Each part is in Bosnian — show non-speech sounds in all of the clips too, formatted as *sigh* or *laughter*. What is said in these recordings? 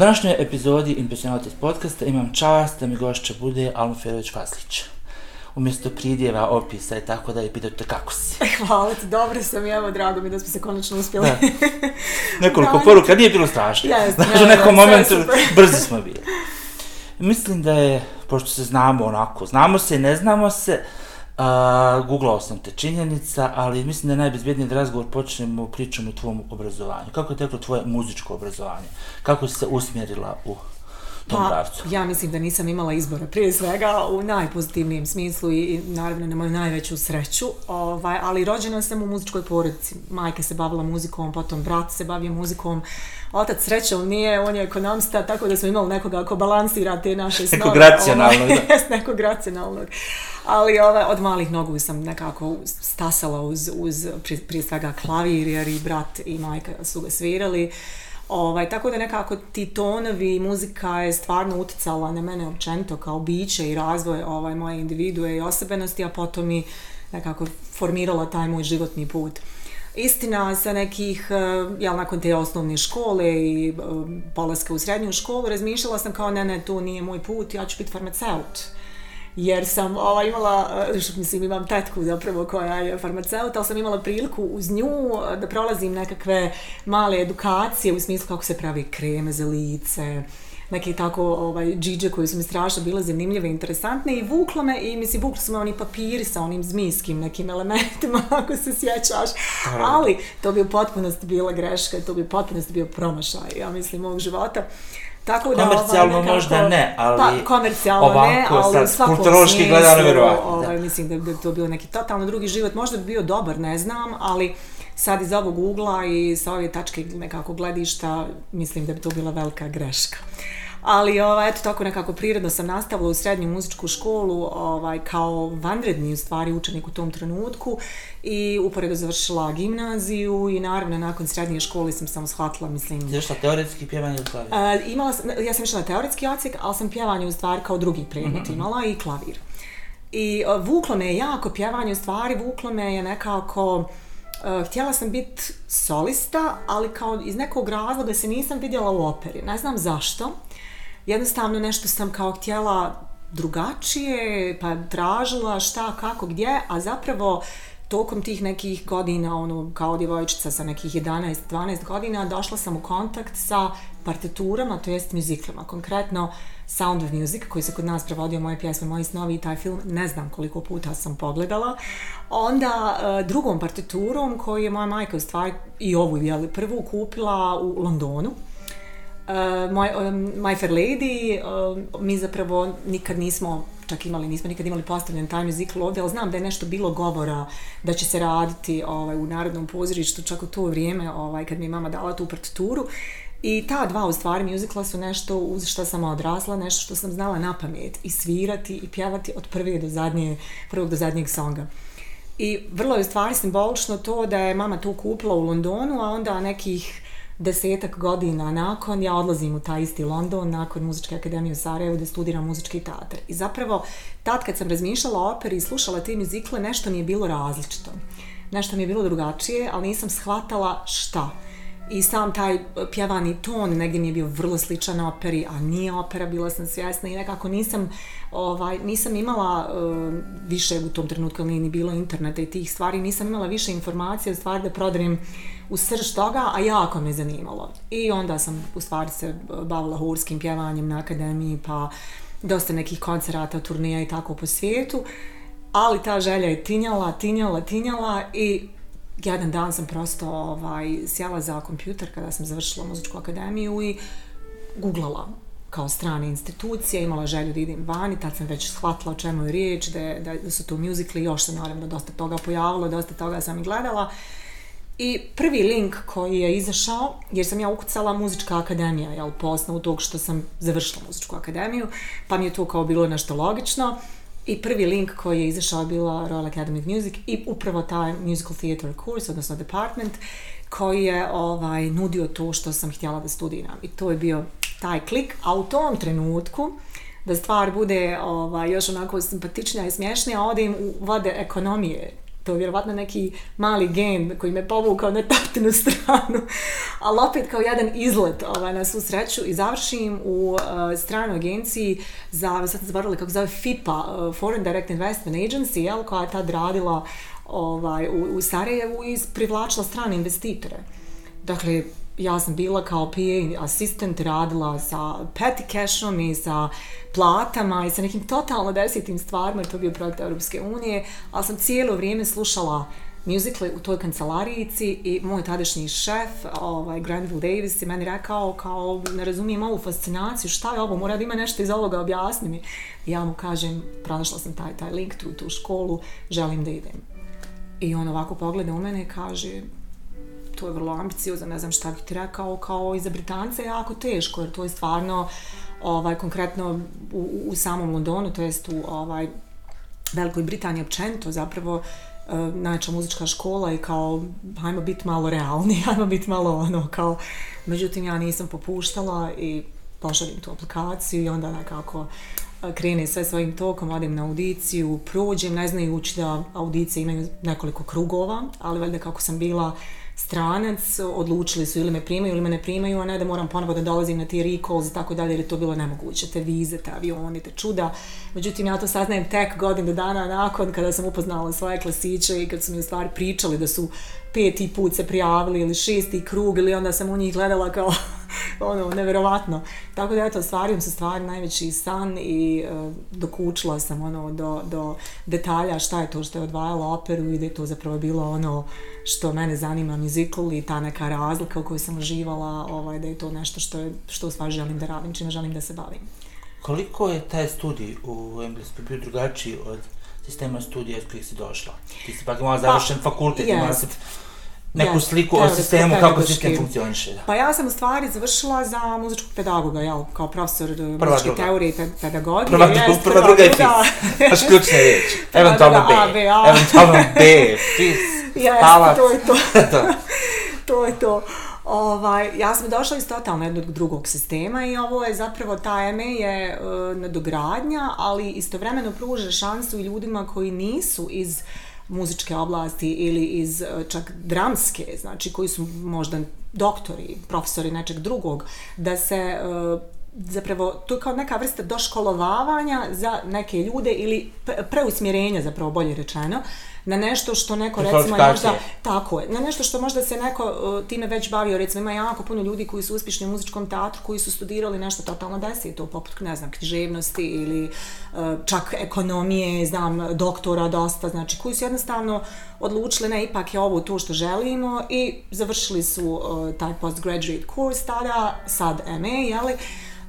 Današnjoj epizodi Impressionatis podcasta imam čast da mi gošća bude Alma Ferović Vaslić. Umjesto pridjeva, opisa i tako da je pitate kako si. *laughs* Hvala ti, dobro sam i evo, drago mi da smo se konačno uspjeli. Da. *laughs* Nekoliko da, poruka, nije bilo strašno. Yes, Znaš, u nekom momentu *laughs* brzi smo bili. Mislim da je, pošto se znamo onako, znamo se i ne znamo se, Uh, googlao sam te činjenica, ali mislim da je najbezbjedniji da razgovor počnemo pričom o tvom obrazovanju. Kako je teklo tvoje muzičko obrazovanje? Kako si se usmjerila u tom pa, pravcu? Ja mislim da nisam imala izbora. Prije svega u najpozitivnijem smislu i naravno na moju najveću sreću. Ovaj, ali rođena sam u muzičkoj porodici. Majka se bavila muzikom, potom brat se bavio muzikom. Otac srećom nije, on je ekonomista, tako da smo imali nekoga ko balansira te naše snove. Nekog racionalnog. Ovaj, *laughs* nekog racionalnog ali ove, od malih nogu sam nekako stasala uz, uz prije, prije svega klavir, jer i brat i majka su ga svirali. Ovaj, tako da nekako ti tonovi i muzika je stvarno uticala na mene općento kao biće i razvoj ovaj, moje individue i osobenosti, a potom i nekako formirala taj moj životni put. Istina, sa nekih, eh, jel, nakon te osnovne škole i eh, polaska u srednju školu, razmišljala sam kao, ne, ne, to nije moj put, ja ću biti farmaceut. Jer sam ova, imala, eh, što mislim imam tetku zapravo koja je farmaceut, ali sam imala priliku uz nju eh, da prolazim nekakve male edukacije u smislu kako se pravi kreme za lice, neke tako ovaj džidže koji su mi strašno bile zanimljive i interesantne i vuklo me i mislim vuklo su me oni papiri sa onim zmijskim nekim elementima *laughs* ako se sjećaš. Ali to bi u potpunosti bila greška to bi u potpunosti bio promašaj ja mislim mog života Tako da, komercijalno ovaj, nekako, možda ne, ali pa, komercijalno ovako, ne, ali svakom kulturološki gledano vjerovatno. Ovaj, mislim da bi to bio neki totalno drugi život, možda bi bio dobar, ne znam, ali sad iz ovog ugla i sa ove tačke nekako gledišta, mislim da bi to bila velika greška. Ali ovaj, eto tako nekako prirodno sam nastavila u srednju muzičku školu ovaj, kao vanredni u stvari učenik u tom trenutku i uporedo završila gimnaziju i naravno nakon srednje škole sam samo shvatila, mislim... Ti šta, teoretski pjevanje ili klavir? Uh, imala sam, ja sam išla na teoretski ocijek, ali sam pjevanje u stvari kao drugi predmet mm -hmm. imala i klavir. I uh, vuklo me je jako pjevanje u stvari, vuklo me je nekako... Uh, htjela sam biti solista, ali kao iz nekog razloga se nisam vidjela u operi. Ne znam zašto jednostavno nešto sam kao htjela drugačije, pa tražila šta, kako, gdje, a zapravo tokom tih nekih godina, ono, kao djevojčica sa nekih 11-12 godina, došla sam u kontakt sa partiturama, to jest muziklama, konkretno Sound of Music, koji se kod nas prevodio moje pjesme, moji snovi i taj film, ne znam koliko puta sam pogledala. Onda e, drugom partiturom koju je moja majka u stvari i ovu, jeli, prvu kupila u Londonu, uh, my, um, my Fair Lady, uh, mi zapravo nikad nismo čak imali, nismo nikad imali postavljen taj musical ovdje, ali znam da je nešto bilo govora da će se raditi ovaj, u Narodnom pozorištu, čak u to vrijeme ovaj, kad mi je mama dala tu partituru. I ta dva u stvari muzikla su nešto uz što sam odrasla, nešto što sam znala na pamet i svirati i pjevati od prve do zadnje, prvog do zadnjeg songa. I vrlo je u stvari simbolično to da je mama to kupila u Londonu, a onda nekih desetak godina nakon ja odlazim u taj isti London nakon muzičke akademije u Sarajevu da studiram muzički teatar. I zapravo tad kad sam razmišljala o operi i slušala te muzikle, nešto mi je bilo različito. Nešto mi je bilo drugačije, ali nisam shvatala šta. I sam taj pjevani ton negdje mi je bio vrlo sličan operi, a nije opera, bila sam svjesna i nekako nisam, ovaj, nisam imala uh, više u tom trenutku, nije ni bilo interneta i tih stvari, nisam imala više informacije u stvari da prodarim u srž toga, a jako me zanimalo. I onda sam u stvari se bavila hurskim pjevanjem na akademiji, pa dosta nekih koncerata, turnija i tako po svijetu. Ali ta želja je tinjala, tinjala, tinjala i jedan dan sam prosto ovaj, sjela za kompjuter kada sam završila muzičku akademiju i googlala kao strane institucije, imala želju da idem vani, tad sam već shvatila o čemu je riječ, da, da su to muzikli, još se naravno dosta toga pojavilo, dosta toga sam i gledala. I prvi link koji je izašao, jer sam ja ukucala muzička akademija, jel, po osnovu tog što sam završila muzičku akademiju, pa mi je to kao bilo nešto logično. I prvi link koji je izašao je bila Royal Academy of Music i upravo taj musical theater course, odnosno department, koji je ovaj, nudio to što sam htjela da studiram. I to je bio taj klik, a u tom trenutku, da stvar bude ovaj, još onako simpatičnija i smješnija, odim u vode ekonomije To je vjerovatno neki mali gen koji me povukao na tatinu stranu. Ali opet kao jedan izlet ovaj, na svu sreću i završim u uh, stranoj agenciji za, sad sam zaboravila kako zove FIPA, uh, eh, Foreign Direct Investment Agency, jel, koja je tad radila ovaj, u, u Sarajevu i privlačila strane investitore. Dakle, ja sam bila kao PA asistent, radila sa petty cashom i sa platama i sa nekim totalno desetim stvarima, to je bio projekt Europske unije, ali sam cijelo vrijeme slušala muzikle u toj kancelarijici i moj tadašnji šef, ovaj, Granville Davis, je meni rekao kao ne razumijem ovu fascinaciju, šta je ovo, mora da ima nešto iz ovoga, objasni mi. I ja mu kažem, pronašla sam taj, taj link tu, tu školu, želim da idem. I on ovako pogleda u mene i kaže, to je vrlo ambiciozno, ne znam šta bih ti rekao, kao i za Britance je jako teško, jer to je stvarno, ovaj, konkretno u, u samom Londonu, to jest u ovaj, Velikoj Britaniji općenito, zapravo uh, muzička škola i kao, hajmo biti malo realni, *laughs* hajmo biti malo ono, kao, međutim ja nisam popuštala i pošaljem tu aplikaciju i onda nekako eh, krene sve svojim tokom, odim na audiciju, prođem, ne znajući da audicije imaju nekoliko krugova, ali valjda kako sam bila uh, stranac, odlučili su ili me primaju ili me ne primaju, a ne da moram ponovo da dolazim na ti recalls i tako dalje, jer je to bilo nemoguće, te vize, te avioni, te čuda. Međutim, ja to saznajem tek godinu dana nakon kada sam upoznala svoje klasiće i kad su mi u stvari pričali da su peti put se prijavili ili šesti krug ili onda sam u njih gledala kao *laughs* ono, neverovatno. Tako da, eto, stvarim se stvari najveći san i uh, dokučila sam ono do, do detalja šta je to što je odvajalo operu i da je to zapravo bilo ono što mene zanima muzikal i ta neka razlika u kojoj sam uživala, ovaj, da je to nešto što, je, što u stvari želim da radim, čime želim da se bavim. Koliko je taj studij u Engleskoj bio drugačiji od sistema studija iz kojih si došla? Ti si pa imala završen pa, fakultet, yes. imala si neku yes, sliku o sistemu, kako sistem funkcioniše. Da. Pa ja sam u stvari završila za muzičkog pedagoga, jel, kao profesor prva, muzičke druga. teorije i pedagogije. Prva, jest, prva, prva druga je FIS. *laughs* Baš ključne riječi. Eventualno B. A, B, A. Eventualno B, FIS, *laughs* yes, to je to. *laughs* to je to. Ovaj, ja sam došla iz totalno jednog drugog sistema i ovo je zapravo, ta MA je e, nadogradnja, ali istovremeno pruža šansu i ljudima koji nisu iz muzičke oblasti ili iz e, čak dramske, znači koji su možda doktori, profesori nečeg drugog, da se e, zapravo to je kao neka vrsta doškolovavanja za neke ljude ili preusmjerenja zapravo bolje rečeno na nešto što neko recimo možda tako je, na nešto što možda se neko uh, time već bavio, recimo ima jako puno ljudi koji su uspješni u muzičkom teatru, koji su studirali nešto totalno desito, poput, ne znam, književnosti ili uh, čak ekonomije, znam, doktora dosta, znači koji su jednostavno odlučili, ne, ipak je ovo to što želimo i završili su uh, taj postgraduate course tada, sad MA, jeli,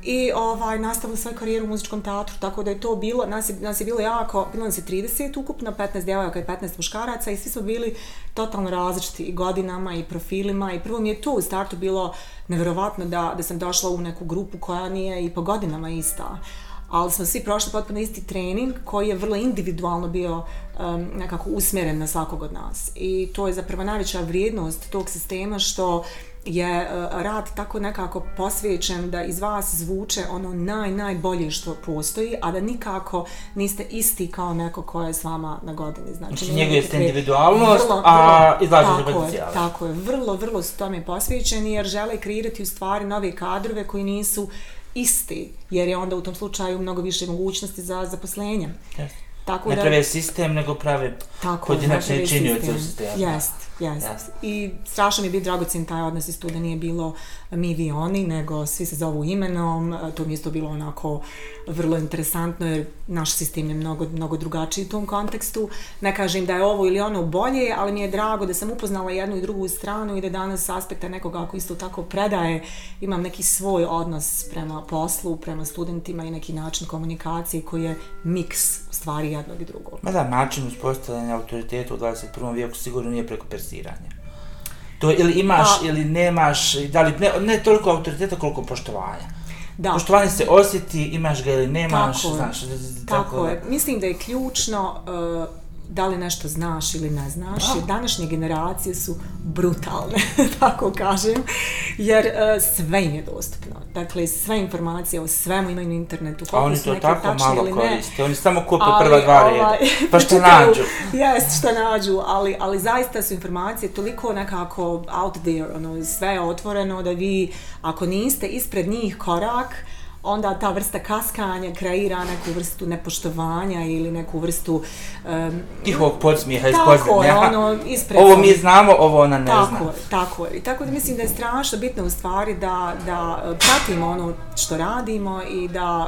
i ovaj nastavila svoju karijeru u muzičkom teatru, tako da je to bilo, nas je, nas je bilo jako, bilo nas je 30 ukupno, 15 djevojaka i 15 muškaraca i svi smo bili totalno različiti i godinama i profilima i prvo mi je to u startu bilo neverovatno da, da sam došla u neku grupu koja nije i po godinama ista ali smo svi prošli potpuno isti trening koji je vrlo individualno bio um, nekako usmjeren na svakog od nas. I to je zapravo najveća vrijednost tog sistema što je uh, rad tako nekako posvećen da iz vas zvuče ono naj, najbolje što postoji, a da nikako niste isti kao neko ko je s vama na godini. Znači, znači njeguje ste individualnost, vrlo, a izlažete potencijale. Tako je, vrlo, vrlo su tome posvećeni jer žele kreirati u stvari nove kadrove koji nisu isti, jer je onda u tom slučaju mnogo više mogućnosti za zaposlenje. Yes. Tako ne da... prave sistem, nego prave pojedinačne činioce u sistemu. Jest, jest. yes. I strašno mi je biti dragocin taj odnos isto da nije bilo mi vi oni, nego svi se zovu imenom. To mi isto bilo onako vrlo interesantno jer naš sistem je mnogo, mnogo drugačiji u tom kontekstu. Ne kažem da je ovo ili ono bolje, ali mi je drago da sam upoznala jednu i drugu stranu i da danas s aspekta nekoga ako isto tako predaje, imam neki svoj odnos prema poslu, prema studentima i neki način komunikacije koji je miks stvari jednog i drugog. Ma da, način uspostavljanja autoriteta u 21. vijeku sigurno nije preko persiranja. To ili imaš pa, ili nemaš, da li ne, ne toliko autoriteta koliko poštovanja. Da. Poštovanje se osjeti, imaš ga ili nemaš, tako znaš. Tako, tako je. Mislim da je ključno uh, da li nešto znaš ili ne znaš, jer današnje generacije su brutalne, *laughs* tako kažem, jer uh, sve im je dostupno. Dakle, sve informacije o svemu imaju na internetu. A oni to tako malo koriste, oni samo kupe prva dva reda, ovaj, *laughs* pa što nađu. Jest, što nađu, ali, ali zaista su informacije toliko nekako out there, ono, sve je otvoreno da vi, ako niste ispred njih korak, onda ta vrsta kaskanja kreira neku vrstu nepoštovanja ili neku vrstu um, tihovog podsmijeha iz Tako ono, ispred... Ovo mi znamo, ovo ona ne tako, zna. Tako tako je. I tako da mislim da je strašno bitno u stvari da, da e, pratimo ono što radimo i da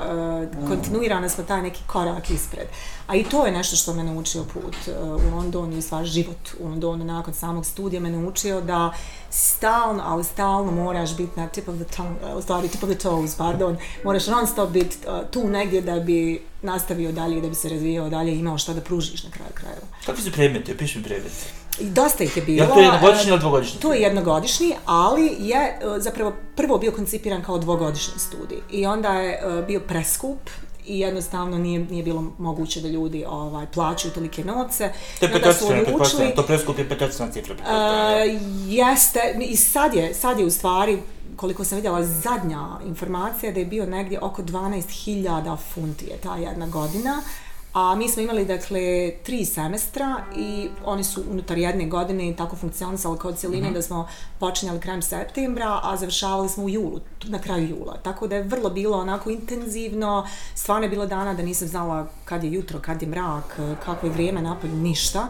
uh, kontinuirano smo taj neki korak ispred. A i to je nešto što me naučio put uh, u Londonu i stvar život u Londonu nakon samog studija me naučio da stalno, ali stalno moraš biti na tip of the tongue, uh, u stvari tip of the toes, pardon, moraš non stop biti uh, tu negdje da bi nastavio dalje, da bi se razvijao dalje i imao šta da pružiš na kraju krajeva. Kako su predmeti? Opiši mi predmeti. I dosta ih je bilo. Je to jednogodišnji ili dvogodišnji? To je jednogodišnji, ali je zapravo prvo bio koncipiran kao dvogodišnji studij. I onda je bio preskup, i jednostavno nije, nije bilo moguće da ljudi ovaj plaćaju tolike novce. To je petočna, učili, to preskup je petočna cifra. Uh, jeste, i sad je, sad je u stvari, koliko sam vidjela, zadnja informacija da je bio negdje oko 12.000 funti je ta jedna godina. Uh, A mi smo imali, dakle, tri semestra i oni su unutar jedne godine tako funkcionisali kao cijeline mm -hmm. da smo počinjali krajem septembra, a završavali smo u julu, na kraju jula. Tako da je vrlo bilo onako intenzivno, stvarno je bilo dana da nisam znala kad je jutro, kad je mrak, kako je vrijeme napolju, ništa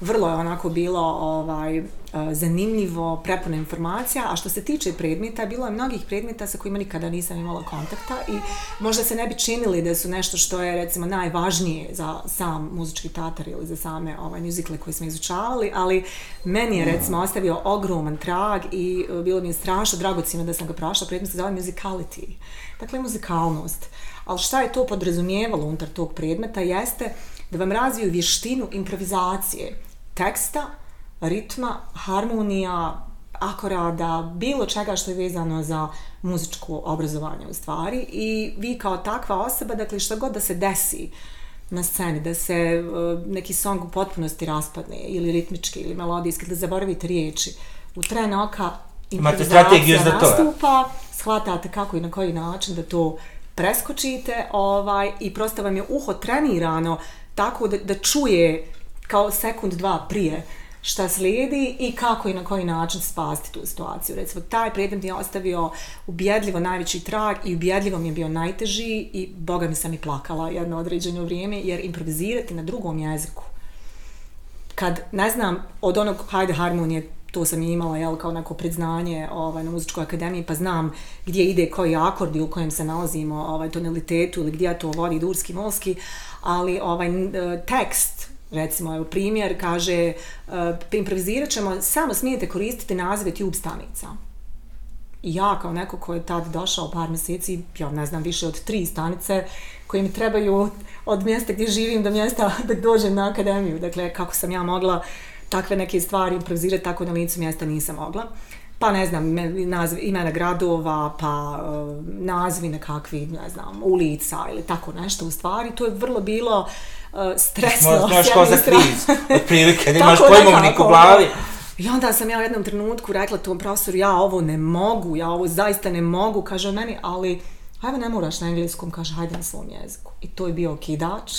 vrlo je onako bilo ovaj e, zanimljivo, prepuno informacija, a što se tiče predmeta, bilo je mnogih predmeta sa kojima nikada nisam imala kontakta i možda se ne bi činili da su nešto što je recimo najvažnije za sam muzički teatar ili za same ovaj muzikle koje smo izučavali, ali meni je recimo ostavio ogroman trag i e, bilo mi je strašno dragocino da sam ga prošla, predmet se zove musicality, dakle muzikalnost. Ali šta je to podrazumijevalo unutar tog predmeta? Jeste da vam razviju vještinu improvizacije teksta, ritma, harmonija, akorada, bilo čega što je vezano za muzičko obrazovanje u stvari. I vi kao takva osoba, dakle što god da se desi na sceni, da se uh, neki song u potpunosti raspadne ili ritmički ili melodijski, da zaboravite riječi, u tren oka improvizacija nastupa, shvatate kako i na koji način da to preskočite ovaj, i prosto vam je uho trenirano tako da, da čuje kao sekund, dva prije šta slijedi i kako i na koji način spasti tu situaciju. Recimo, taj predmet je ostavio ubjedljivo najveći trag i ubjedljivo mi je bio najteži i boga mi sam i plakala jedno određeno vrijeme, jer improvizirati na drugom jeziku, kad, ne znam, od onog hajde harmonije, to sam je imala jel, kao neko priznanje ovaj, na muzičkoj akademiji, pa znam gdje ide koji akord i u kojem se nalazimo, ovaj, tonalitetu ili gdje to vodi durski, molski, ali ovaj e, tekst recimo evo primjer kaže uh, improvizirat ćemo samo smijete koristiti nazive tube stanica. I ja kao neko ko je tad došao par mjeseci ja ne znam više od tri stanice koje mi trebaju od mjesta gdje živim do mjesta *laughs* da dođem na akademiju. Dakle kako sam ja mogla takve neke stvari improvizirati tako na licu mjesta nisam mogla. Pa ne znam, naziv, imena gradova, pa nazivi nazvi nekakvi, ne znam, ulica ili tako nešto u stvari. To je vrlo bilo uh, stresno. Možeš možeš kao za kriz, od prilike, da *laughs* imaš pojmovnik u glavi. I onda sam ja u jednom trenutku rekla tom profesoru, ja ovo ne mogu, ja ovo zaista ne mogu, kaže meni, ali hajde ne moraš na engleskom, kaže hajde na svom jeziku. I to je bio kidač,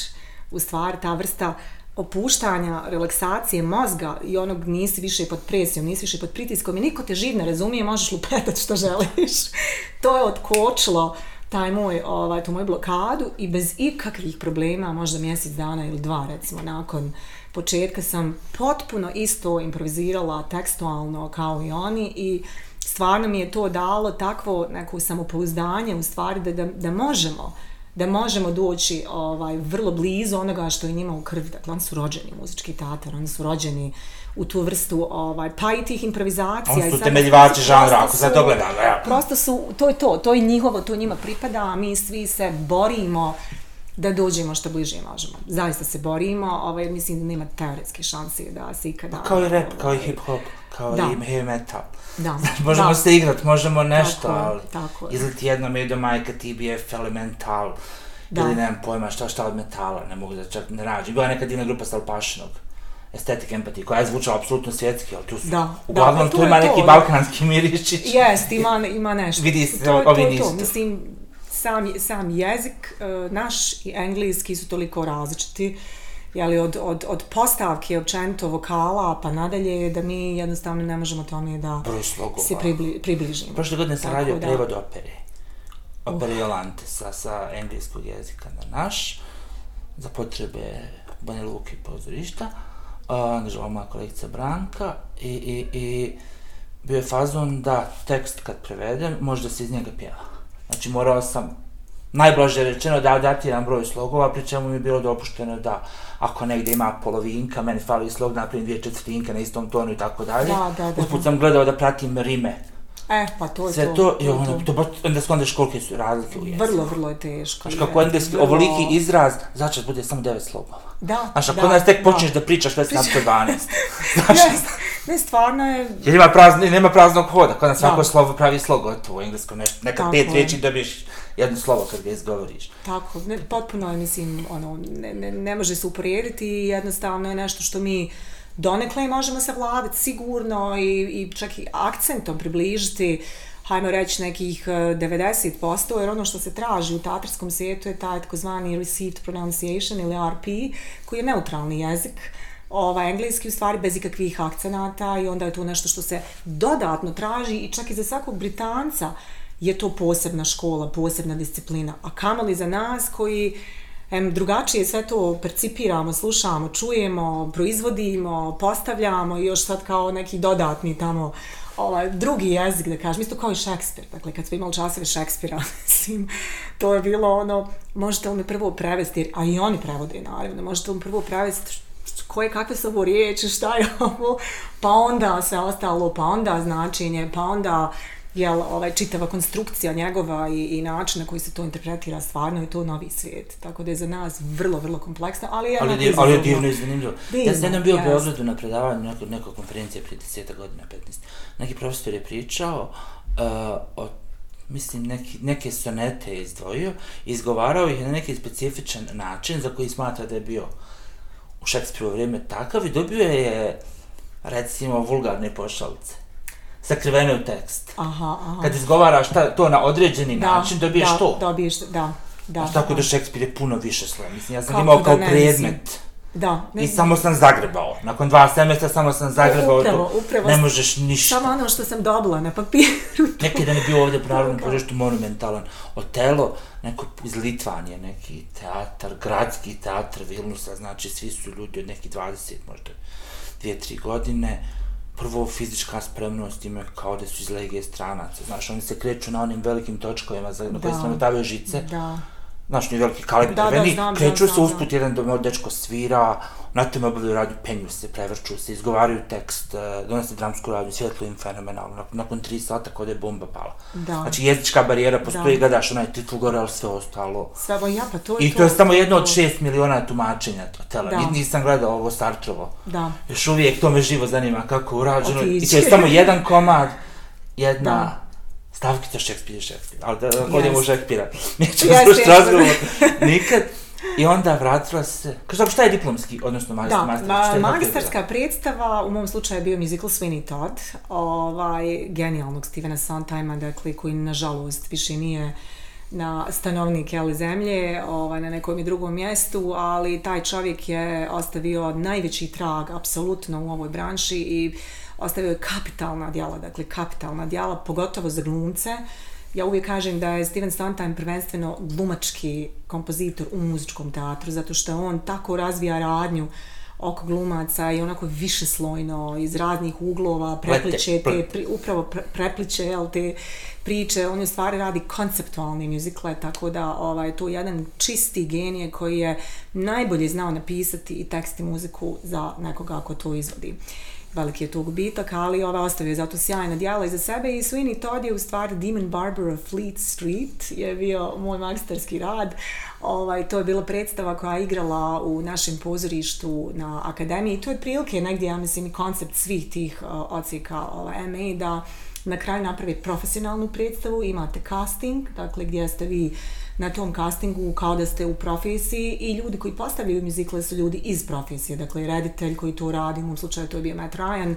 u stvari ta vrsta uh, opuštanja, relaksacije mozga i onog nisi više pod presijom, nisi više pod pritiskom i niko te živ ne razumije, možeš lupetati što želiš. *laughs* to je otkočilo taj moj, ovaj, tu moju blokadu i bez ikakvih problema, možda mjesec dana ili dva recimo nakon početka sam potpuno isto improvizirala tekstualno kao i oni i stvarno mi je to dalo takvo neko samopouzdanje u stvari da, da, da možemo da možemo doći ovaj vrlo blizu onoga što je njima u krvi. Dakle, oni su rođeni muzički tatar, oni su rođeni u tu vrstu ovaj, pa i tih improvizacija. Oni su temeljivači žanra, ako se to gleda. Ja. Prosto su, to je to, to je njihovo, to njima pripada, a mi svi se borimo da dođemo što bliže možemo. Zaista se borimo, ovaj, mislim da nema teoretske šanse da se ikada... Kao i rap, kao i hip-hop, kao da. i heavy metal. Da. *laughs* možemo da. se igrat, možemo nešto, tako, ali tako izleti jedno medo majka, TBF, Elemental, Da. ili nemam pojma šta šta od metala, ne mogu da čak ne rađem. Bila je neka divna grupa Salpašinog, Estetik Empathy, koja je zvučala apsolutno svjetski, ali tu su, Da, da, uglavnom pa to tu je ima to. neki balkanski mirišić. Jest, ima, ima nešto. Vidi se, to, ovi to, je to. nisu. Mislim, sam, sam jezik uh, naš i engleski su toliko različiti, jeli, od, od, od postavke, općenito vokala, pa nadalje, da mi jednostavno ne možemo tome da se pribli, približimo. Prošle godine sam Tako radio da- prevod opere. Opere Jolante sa, sa engleskog jezika na naš, za potrebe Banja Luke i pozorišta. Angažovala moja kolegica Branka i, i, i bio je fazon da tekst kad prevedem, može da se iz njega pjeva. Znači morao sam najblaže rečeno da datiram broj slogova, pri čemu mi je bilo dopušteno da ako negdje ima polovinka, meni fali slog, napravim dvije četvrtinke na istom tonu i tako dalje. Da, da, da, Usput sam gledao da pratim rime E, pa to je sve to. to, i ono, to baš, onda skondaš kolike su razlike u jeziku. Vrlo, vrlo je teško. Znaš kako engleski, vrlo- ovoliki izraz, začas bude samo devet slogova. Da, Znaš, ako da, onda tek da. počneš da pričaš već na 112. Znaš, Ne, ne, stvarno je, jer ima, prazno, nema praznog hoda, kod nas svako Da. slovo pravi slog, gotovo u engleskom nešto, nekad Tako pet je. riječi dobiješ jedno slovo kad ga izgovoriš. Tako, ne, potpuno je, mislim, ono, ne, ne, ne može se uporediti i jednostavno je nešto što mi donekle možemo savladati sigurno i, i čak i akcentom približiti hajmo reći nekih e, 90%, jer ono što se traži u tatarskom svijetu je taj takozvani received pronunciation ili RP, koji je neutralni jezik, ovaj, engleski u stvari bez ikakvih akcenata i onda je to nešto što se dodatno traži i čak i za svakog Britanca je to posebna škola, posebna disciplina. A kamali za nas koji em, drugačije sve to percipiramo, slušamo, čujemo, proizvodimo, postavljamo i još sad kao neki dodatni tamo ovaj, drugi jezik, da kažem, isto kao i Šekspir. Dakle, kad smo imali časove Šekspira, *laughs* mislim, to je bilo ono, možete li me prvo prevesti, a i oni prevode, naravno, možete li me prvo prevesti koje, kakve su ovo riječi, šta je ovo, pa onda sve ostalo, pa onda značenje, pa onda jel, ovaj, čitava konstrukcija njegova i, i način na koji se to interpretira stvarno je to novi svijet. Tako da je za nas vrlo, vrlo kompleksno, ali je Ali, div, ali je divno i zanimljivo. Ja sam jednom bio u. Beogradu na predavanju neko, nekoj konferencije prije 10 godina, 15. Neki profesor je pričao uh, o mislim, neki, neke sonete je izdvojio, izgovarao ih na neki specifičan način za koji smatra da je bio u Šekspirovo vrijeme takav i dobio je, recimo, vulgarne pošalice. Sakrivene u tekst. Aha, aha. Kad izgovaraš ta, to na određeni način, dobiješ da, to. Dobiješ, da, da. Znaš, tako da. da Šekspir je puno više sloja. Mislim, ja sam Kako imao da kao predmet. mislim. Da, ne I samo sam zagrebao. Nakon dva semestra samo sam zagrebao upravo, to. upravo ne možeš ništa. Samo ono što sam dobila na papiru. *laughs* Neki dan je bio ovdje pravilno požeštu monumentalan Otelo, neko iz Litvanije, neki teatar, gradski teatar Vilnusa, znači svi su ljudi od nekih 20, možda dvije, tri godine. Prvo, fizička spremnost imaju kao da su iz legije stranaca. Znaš, oni se kreću na onim velikim točkovima za, na koje se nametavaju žice. da. Znaš, ni veliki kalib Da, da, drveni, znam, kreću znam, se znam, usput, jedan do dečko svira, na tome obavljaju radnju, penju se, prevrću se, izgovaraju tekst, eh, donose dramsku radnju, svjetlo im fenomenalno, nakon, tri sata kod je bomba pala. Da. Znači, jezička barijera postoji, Da. gledaš onaj titul gore, ali sve ostalo. Ovo ja, pa to je I to je samo jedno od to- šest miliona tumačenja tela. Da. Ni- Nisam gledao ovo Sartrovo. Da. Još uvijek to me živo zanima kako je urađeno. I Otići. to je samo jedan komad, jedna Da. Stavkica Šekspir, Šekspir. Ali da, odemo u Šekspira, *laughs* nećemo Jeste, slušati razgovor. Nikad. I onda vratila se, kaže, šta je diplomski, odnosno magistar, Da, magistar, ma, šta je magistarska predstava, u mom slučaju je bio musical Sweeney Todd, ovaj, genijalnog Stevena Sondheima, dakle, koji nažalost više nije na stanovnik jeli, zemlje, ovaj, na nekom i drugom mjestu, ali taj čovjek je ostavio najveći trag apsolutno u ovoj branši i ostavio je kapitalna djela, dakle kapitalna djela, pogotovo za glumce. Ja uvijek kažem da je Steven Sondheim prvenstveno glumački kompozitor u muzičkom teatru, zato što on tako razvija radnju oko glumaca i onako višeslojno iz raznih uglova prepliče te, pri, upravo pre, prepliče jel, te priče, on je u stvari radi konceptualne muzikle, tako da ovaj, to je jedan čisti genije koji je najbolje znao napisati i tekst i muziku za nekoga ko to izvodi. Veliki je to gubitak, ali ova ostavio je zato sjajna djela iza sebe i Sweeney Todd je u stvari Demon Barber of Fleet Street je bio moj magistarski rad. Ovaj, to je bila predstava koja je igrala u našem pozorištu na akademiji i to je prilike negdje, ja mislim, i koncept svih tih e, uh, ocijeka ovaj, MA da na kraju napravi profesionalnu predstavu, imate casting, dakle gdje ste vi na tom castingu kao da ste u profesiji i ljudi koji postavljaju muzikle su ljudi iz profesije, dakle reditelj koji to radi, u mom slučaju to je bio Matt Ryan,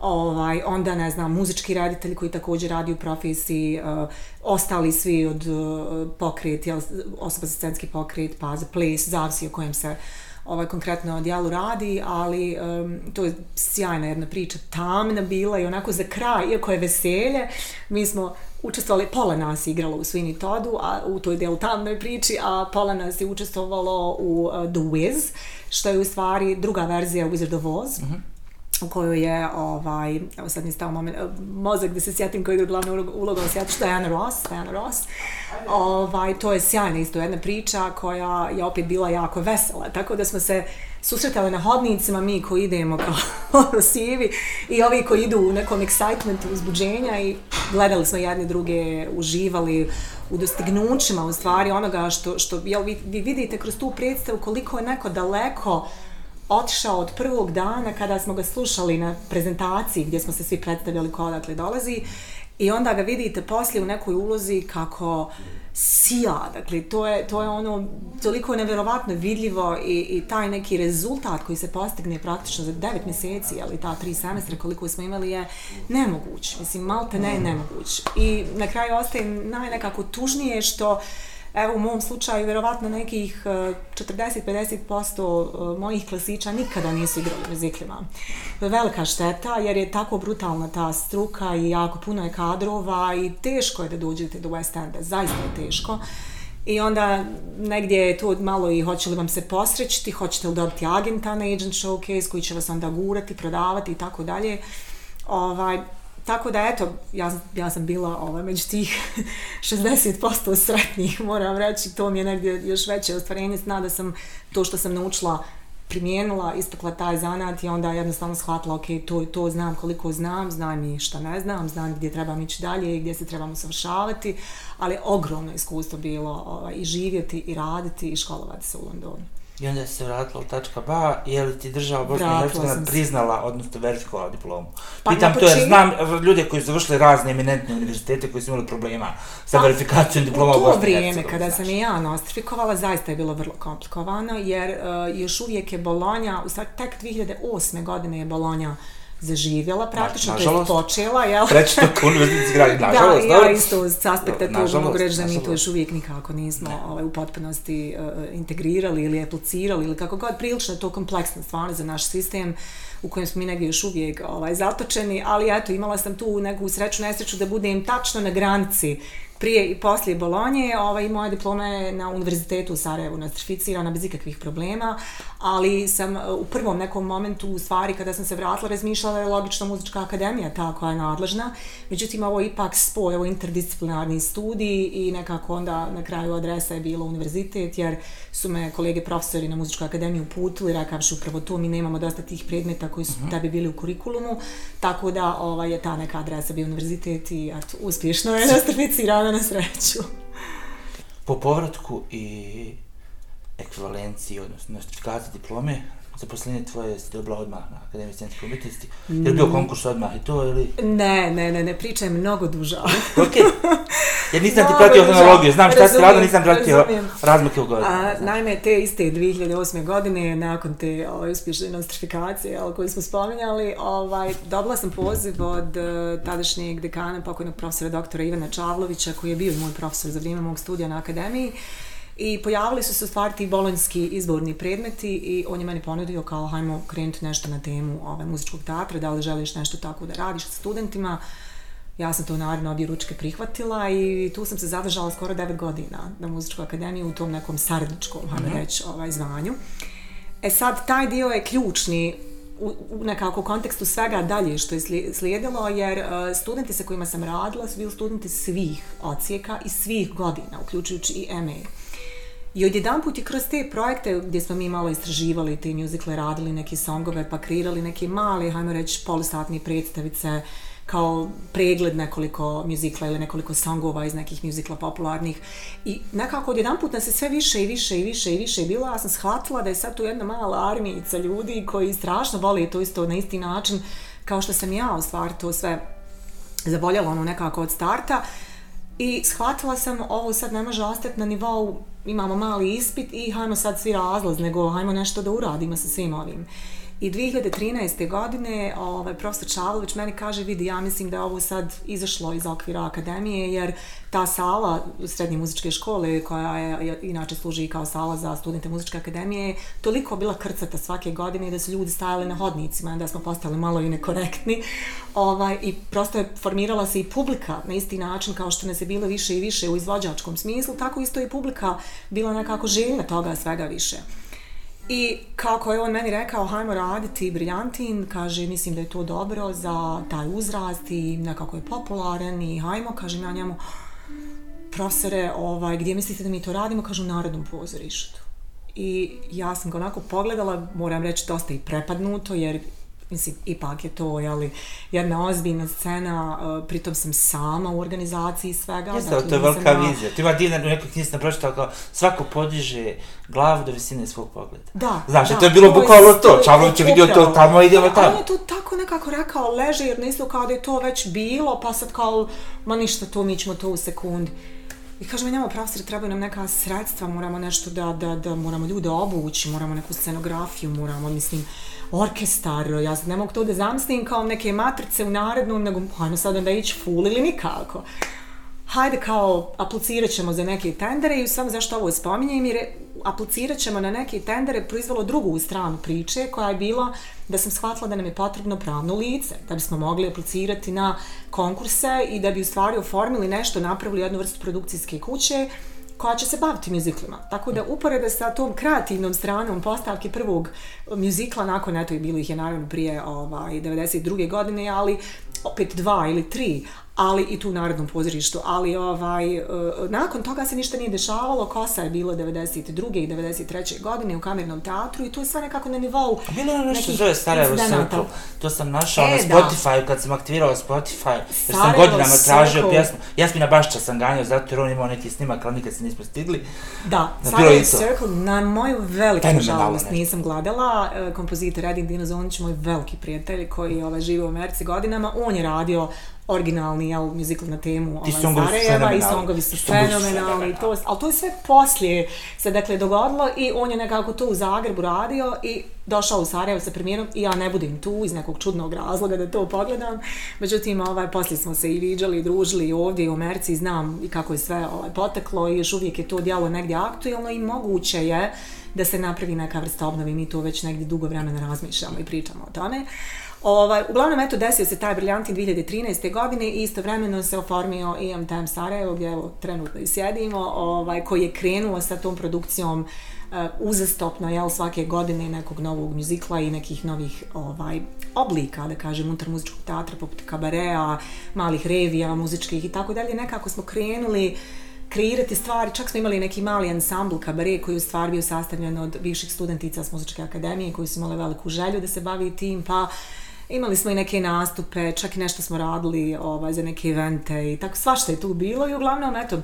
ovaj, onda ne znam, muzički reditelj koji također radi u profesiji, uh, ostali svi od uh, pokret, jel, osoba za scenski pokret, pa za ples, zavisi o kojem se ovaj konkretno o dijelu radi, ali um, to je sjajna jedna priča, tamna bila i onako za kraj, iako je veselje, mi smo učestvovali, pola nas je igralo u Sweeney Toddu, a u toj dijelu tamnoj priči, a pola nas je učestvovalo u uh, The Wiz, što je u stvari druga verzija Wizard of Oz. Mm -hmm u kojoj je, ovaj, evo sad mi stao moment, mozak da se sjetim koji je glavna uloga u svijetu, što je Anna Ross, Anna Ross. Ovaj, to je sjajna isto jedna priča koja je opet bila jako vesela, tako da smo se susretale na hodnicima, mi koji idemo kao *laughs* ono, sivi i ovi koji idu u nekom excitementu uzbuđenja i gledali smo jedne druge, uživali u dostignućima u stvari onoga što, što jel, vi, vi vidite kroz tu predstavu koliko je neko daleko otišao od prvog dana kada smo ga slušali na prezentaciji gdje smo se svi predstavljali ko odakle dolazi i onda ga vidite poslije u nekoj ulozi kako sija, dakle to je, to je ono toliko nevjerovatno vidljivo i, i taj neki rezultat koji se postigne praktično za devet mjeseci ali ta tri semestra koliko smo imali je nemoguć, mislim malte ne nemoguć. I na kraju ostaje najnekako tužnije što uh, Evo u mom slučaju vjerovatno nekih e, 40-50% e, mojih klasića nikada nisu igrali muziklima. Velika šteta jer je tako brutalna ta struka i jako puno je kadrova i teško je da dođete do West Enda, zaista je teško. I onda negdje je to malo i hoće li vam se posrećiti, hoćete li dobiti agenta na agent showcase koji će vas onda gurati, prodavati i tako dalje. Ovaj, Tako da, eto, ja, ja sam bila ovaj, među tih *laughs* 60% sretnih, moram reći, to mi je negdje još veće ostvarenje, zna da sam to što sam naučila primijenila, istakla taj zanat i onda jednostavno shvatila, ok, to, to znam koliko znam, znam i šta ne znam, znam gdje trebam ići dalje i gdje se trebamo savršavati, ali ogromno iskustvo bilo ovaj, i živjeti i raditi i školovati se u Londonu. I onda se vratila u tačka ba, je li ti država Bosna i Hercegovina priznala, odnosno verifikovala diplomu? Pa Pitam to jer znam ljude koji su završili razne eminentne univerzitete koji su imali problema sa pa, verifikacijom diploma u Bosni i Hercegovini. U to vrijeme kada sam i ja nostrifikovala, zaista je bilo vrlo komplikovano, jer uh, još uvijek je Bolonja, u stvari tek 2008. godine je Bolonja uh, zaživjela praktično, na, to je počela, jel? Treći to *laughs* univerzitetski grad, nažalost, da, ja isto s aspekta tu mogu reći da mi to još uvijek nikako nismo ovaj, u potpunosti uh, integrirali ili aplicirali ili kako god, prilično je to kompleksna stvar za naš sistem u kojem smo mi negdje još uvijek ovaj, zatočeni, ali eto, imala sam tu neku sreću, nesreću da budem tačno na granici prije i poslije Bolonje, ovaj, moja diploma je na univerzitetu u Sarajevu nostrificirana bez ikakvih problema, ali sam e, u prvom nekom momentu u stvari kada sam se vratila razmišljala je logično muzička akademija ta koja je nadležna, međutim ovo je ipak spoj, ovo interdisciplinarni studij i nekako onda na kraju adresa je bilo univerzitet jer su me kolege profesori na muzičkoj akademiji uputili, rekavši upravo to, mi nemamo dosta tih predmeta koji su uh mhm. -huh. tebi bili u kurikulumu, tako da ovaj, je ta neka adresa bio univerzitet i eto, uspješno je *laughs* nostrificirana na sreću. Po povratku i ekvivalenciji, odnosno nostrifikaciji diplome, zaposlenje tvoje si dobila odmah na Akademiji scenske umjetnosti. Je li bio konkurs odmah i to ili? Ne, ne, ne, ne pričaj mnogo duža. *laughs* ok. Jer nisam ti pratio kronologiju, znam šta si radila, nisam pratio razmake u godinu. A, naime, te iste 2008. godine, nakon te ovaj, uspješne nostrifikacije ovaj, koju smo spominjali, ovaj, dobila sam poziv od uh, tadašnjeg dekana, pokojnog profesora doktora Ivana Čavlovića, koji je bio moj profesor za vrijeme mog studija na Akademiji, I pojavili su se u stvari ti bolonjski izborni predmeti i on je meni ponudio kao hajmo krenuti nešto na temu ovaj, muzičkog teatra, da li želiš nešto tako da radiš sa studentima. Ja sam to naravno obje ručke prihvatila i tu sam se zadržala skoro 9 godina na muzičkoj akademiji u tom nekom saradničkom, hajmo mm -hmm. reći, ovaj, zvanju. E sad, taj dio je ključni u, u nekako kontekstu svega dalje što je slijedilo, jer uh, studenti sa kojima sam radila su bili studenti svih ocijeka i svih godina, uključujući i MA. I odjedan put je kroz te projekte gdje smo mi malo istraživali te muzikle, radili neke songove, pa kreirali neke male, hajmo reći, polusatne predstavice, kao pregled nekoliko mjuzikla ili nekoliko songova iz nekih mjuzikla popularnih. I nekako odjedan put nas je sve više i više i više i više bilo, ja sam shvatila da je sad tu jedna mala armijica ljudi koji strašno vole to isto na isti način kao što sam ja u stvari to sve zavoljela ono nekako od starta. I shvatila sam, ovo sad ne može ostati na nivou, imamo mali ispit i hajmo sad svi razlaz, nego hajmo nešto da uradimo sa svim ovim. I 2013. godine ovaj, profesor Čavlović meni kaže, vidi, ja mislim da je ovo sad izašlo iz okvira akademije, jer ta sala srednje muzičke škole, koja je inače služi kao sala za studente muzičke akademije, toliko bila krcata svake godine da su ljudi stajali na hodnicima, da smo postali malo i nekorektni. Ovaj, I prosto je formirala se i publika na isti način kao što nas je bilo više i više u izvođačkom smislu, tako isto i publika bila nekako željna toga svega više. I kako je on meni rekao, hajmo raditi briljantin, kaže, mislim da je to dobro za taj uzrast i nekako je popularan i hajmo, kaže ja njemu, profesore, ovaj, gdje mislite da mi to radimo? Kaže, u Narodnom pozorištu. I ja sam ga onako pogledala, moram reći, dosta i prepadnuto, jer mislim, ipak je to, jeli, jedna ozbiljna scena, uh, pritom sam sama u organizaciji svega. Jeste, dakle, to je velika da... vizija. Ti ima divna, u nekoj knjizi pročitao kao svako podiže glavu do visine svog pogleda. Da, Znaš, da. to je bilo bukvalno to. Čavlović je vidio to tamo, idemo tamo. On je tu tako nekako rekao, leže, jer nisam kao da je to već bilo, pa sad kao, ma ništa to, mi ćemo to u sekundi. I kažemo, njamo profesor, trebaju nam neka sredstva, moramo nešto da, da, da, moramo ljude obući, moramo neku scenografiju, moramo, mislim, orkestar, ja ne mogu to da zamislim kao neke matrice u narednom, nego hajmo sad da ići full ili nikako. Hajde kao aplicirat ćemo za neke tendere i samo zašto ovo spominjem jer aplicirat ćemo na neke tendere proizvalo drugu stranu priče koja je bila da sam shvatila da nam je potrebno pravno lice, da bismo mogli aplicirati na konkurse i da bi u stvari oformili nešto, napravili jednu vrstu produkcijske kuće koja će se baviti muziklima. Tako da uporede sa tom kreativnom stranom postavke prvog mjuzikla, nakon eto i bilo ih je naravno prije ovaj, 92. godine, ali opet dva ili tri, ali i tu u Narodnom pozorištu, ali ovaj, uh, nakon toga se ništa nije dešavalo, Kosa je bilo 92. i 93. godine u kamernom teatru i to je sve nekako na nivou A bilo je nešto zove Sarajevo Circle, to sam našao e, na Spotify kad sam aktivirao Spotify, jer Sarajevo sam godinama tražio Circle. pjesmu, Jasmina Bašća sam ganjao, zato jer on imao neki snimak, ali nikad se nismo stigli. Da, Sarajevo Circle, na moju veliku žalost nisam gledala, e, kompozitor Edin Dino Zonić, moj veliki prijatelj koji ovaj, živi u Americi godinama, on je radio originalni jel, musical na temu ovaj, Sarajeva i songovi su fenomenalni. To, ali to je sve poslije se dakle dogodilo i on je nekako to u Zagrebu radio i došao u Sarajevo sa premijerom i ja ne budem tu iz nekog čudnog razloga da to pogledam. Međutim, ovaj, poslije smo se i viđali i družili ovdje i u Americi znam i kako je sve ovaj, poteklo i još uvijek je to djelo negdje aktualno i moguće je da se napravi neka vrsta obnovi. Mi to već negdje dugo vremena razmišljamo i pričamo o tome. Ovaj, uglavnom, eto, desio se taj briljantin 2013. godine i istovremeno se oformio i MTM Sarajevo, gdje evo, trenutno i sjedimo, ovaj, koji je krenuo sa tom produkcijom uh, uzastopno, jel, svake godine nekog novog muzikla i nekih novih ovaj, oblika, da kažem, unutar muzičkog teatra, poput kabareja, malih revija, muzičkih i tako dalje. Nekako smo krenuli kreirati stvari, čak smo imali neki mali ansambl kabare koji je u stvari bio sastavljen od viših studentica s muzičke akademije koji su imali veliku želju da se bavi tim, pa uh, Imali smo i neke nastupe, čak i nešto smo radili ovaj, za neke evente i tako svašta je tu bilo i uglavnom, eto,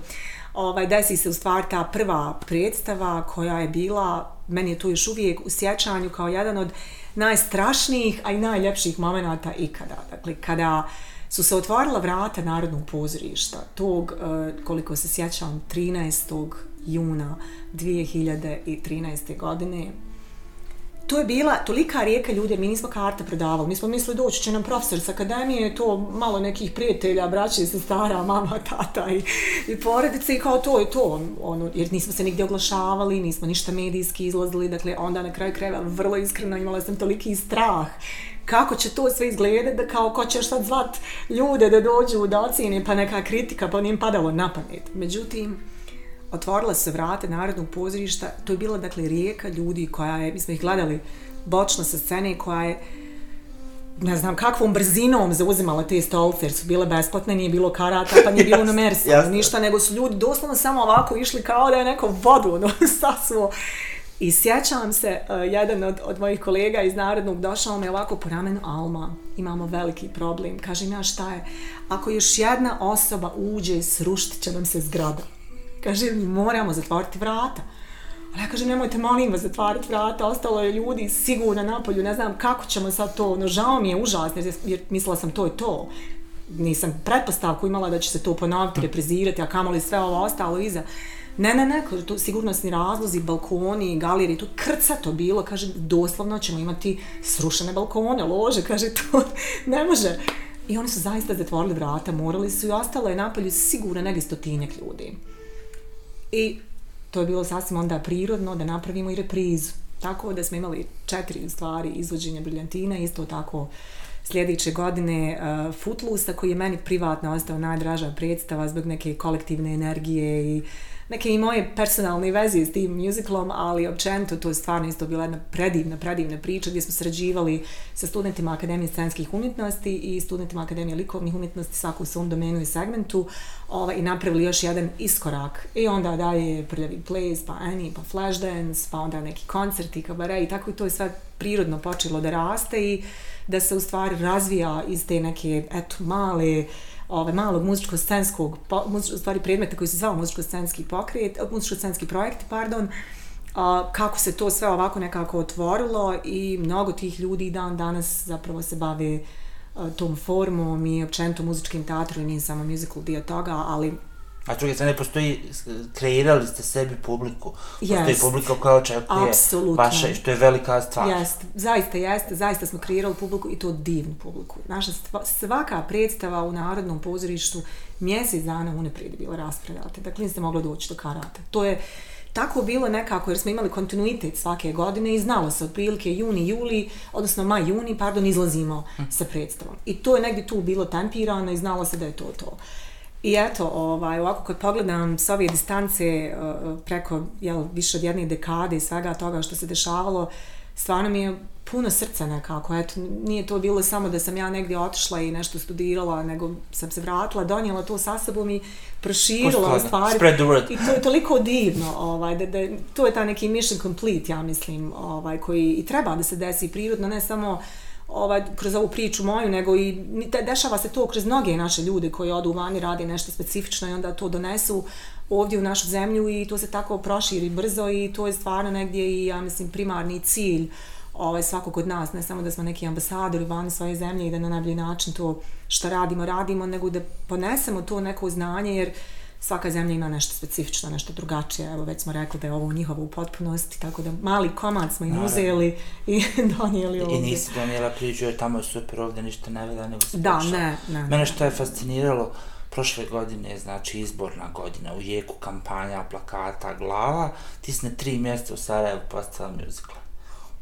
ovaj, desi se u stvari ta prva predstava koja je bila, meni je tu još uvijek u sjećanju kao jedan od najstrašnijih, a i najljepših momenata ikada. Dakle, kada su se otvorila vrata Narodnog pozorišta, tog, eh, koliko se sjećam, 13. juna 2013. godine, to je bila tolika rijeka ljudi, mi nismo karte prodavali, mi smo mislili doći će nam profesor s akademije, to malo nekih prijatelja, braće, sestara, mama, tata i, i porodice i kao to je to, ono, jer nismo se nigdje oglašavali, nismo ništa medijski izlazili, dakle onda na kraju krajeva vrlo iskreno imala sam toliki strah kako će to sve izgledati, da kao ko ćeš sad zvat ljude da dođu da ocjene, pa neka kritika, pa nije padalo na pamet. Međutim, otvorila se vrate Narodnog pozorišta, to je bila dakle rijeka ljudi koja je, mi smo ih gledali bočno sa scene koja je ne znam kakvom brzinom zauzimala te stolce jer su bile besplatne, nije bilo karata, pa nije bilo *laughs* na mersi, ništa, nego su ljudi doslovno samo ovako išli kao da je neko vodu *laughs* no, sasvo. I sjećam se, uh, jedan od, od mojih kolega iz Narodnog došao me ovako po ramenu Alma, imamo veliki problem. Kaže ja šta je, ako još jedna osoba uđe, sruštit će nam se zgrada kaže, moramo zatvoriti vrata. Ali ja kažem, nemojte, molim vas, zatvarati vrata, ostalo je ljudi sigurno napolju, ne znam kako ćemo sad to, no žao mi je užasno, jer, jer mislila sam to je to. nisam pretpostavku imala da će se to ponoviti, reprizirati, a kamoli sve ovo ostalo iza. Ne, ne, ne, kaže, to sigurnosni razlozi, balkoni, galerije, to krca to bilo, kaže, doslovno ćemo imati srušene balkone, lože, kaže, *laughs* to ne može. I oni su zaista zatvorili vrata, morali su i ostalo je napolju sigurno negdje stotinjak ljudi. I to je bilo sasvim onda prirodno da napravimo i reprizu. Tako da smo imali četiri stvari izvođenja briljantina, isto tako sljedeće godine e, uh, Footloose, koji je meni privatno ostao najdraža predstava zbog neke kolektivne energije i neke i moje personalne veze s tim musicalom, ali općenito to je stvarno isto bila jedna predivna, predivna priča gdje smo sređivali sa studentima Akademije scenskih umjetnosti i studentima Akademije likovnih umjetnosti svaku u svom domenu i segmentu ovaj, i napravili još jedan iskorak. I onda dalje prljavi plays, pa Annie, pa Flashdance, pa onda neki koncerti, kabare i tako i to je sve prirodno počelo da raste i da se u stvari razvija iz te neke, eto, male, ove, malog muzičko-scenskog, muzičko, stvari predmeta koji se zvao muzičko-scenski pokret, eh, muzičko-scenski projekt, pardon, a, kako se to sve ovako nekako otvorilo i mnogo tih ljudi dan danas zapravo se bave a, tom formom i općenito muzičkim teatrom i nije samo musical dio toga, ali A druge strane, postoji, kreirali ste sebi publiku. Postoji yes. publika koja očekuje Absolutno. vaše, što je velika stvar. Jeste, zaista jeste, zaista smo kreirali publiku i to divnu publiku. Naša svaka predstava u Narodnom pozorištu mjesec dana unaprijed je bila raspredata. Dakle, niste mogli doći do karata. To je tako bilo nekako, jer smo imali kontinuitet svake godine i znalo se otprilike juni, juli, odnosno maj, juni, pardon, izlazimo hm. sa predstavom. I to je negdje tu bilo tempirano i znalo se da je to to. I eto, ovaj, ovako kad pogledam s ove distance uh, preko jel, više od jedne dekade i svega toga što se dešavalo, stvarno mi je puno srca nekako. Eto, nije to bilo samo da sam ja negdje otišla i nešto studirala, nego sam se vratila, donijela to sa sobom i proširila stvari. Spread the word. I to je toliko divno. Ovaj, da, da, to je ta neki mission complete, ja mislim, ovaj, koji i treba da se desi prirodno, ne samo uh, ovaj, kroz ovu priču moju, nego i te, dešava se to kroz mnoge naše ljude koji odu vani, radi nešto specifično i onda to donesu ovdje u našu zemlju i to se tako proširi brzo i to je stvarno negdje i, ja mislim, primarni cilj ovaj, svakog od nas, ne samo da smo neki ambasadori vani svoje zemlje i da na najbolji način to što radimo, radimo, nego da ponesemo to neko znanje, jer svaka zemlja ima nešto specifično, nešto drugačije. Evo, već smo rekli da je ovo u njihovu potpunosti, tako da mali komad smo im uzeli i *laughs* donijeli ovdje. I nisi donijela priču, jer tamo je super, ovdje ništa ne veda, nego se Da, ne, ne. Mene što je fasciniralo, prošle godine, znači izborna godina, u jeku kampanja, plakata, glava, tisne tri mjesta u Sarajevu, postala muzikla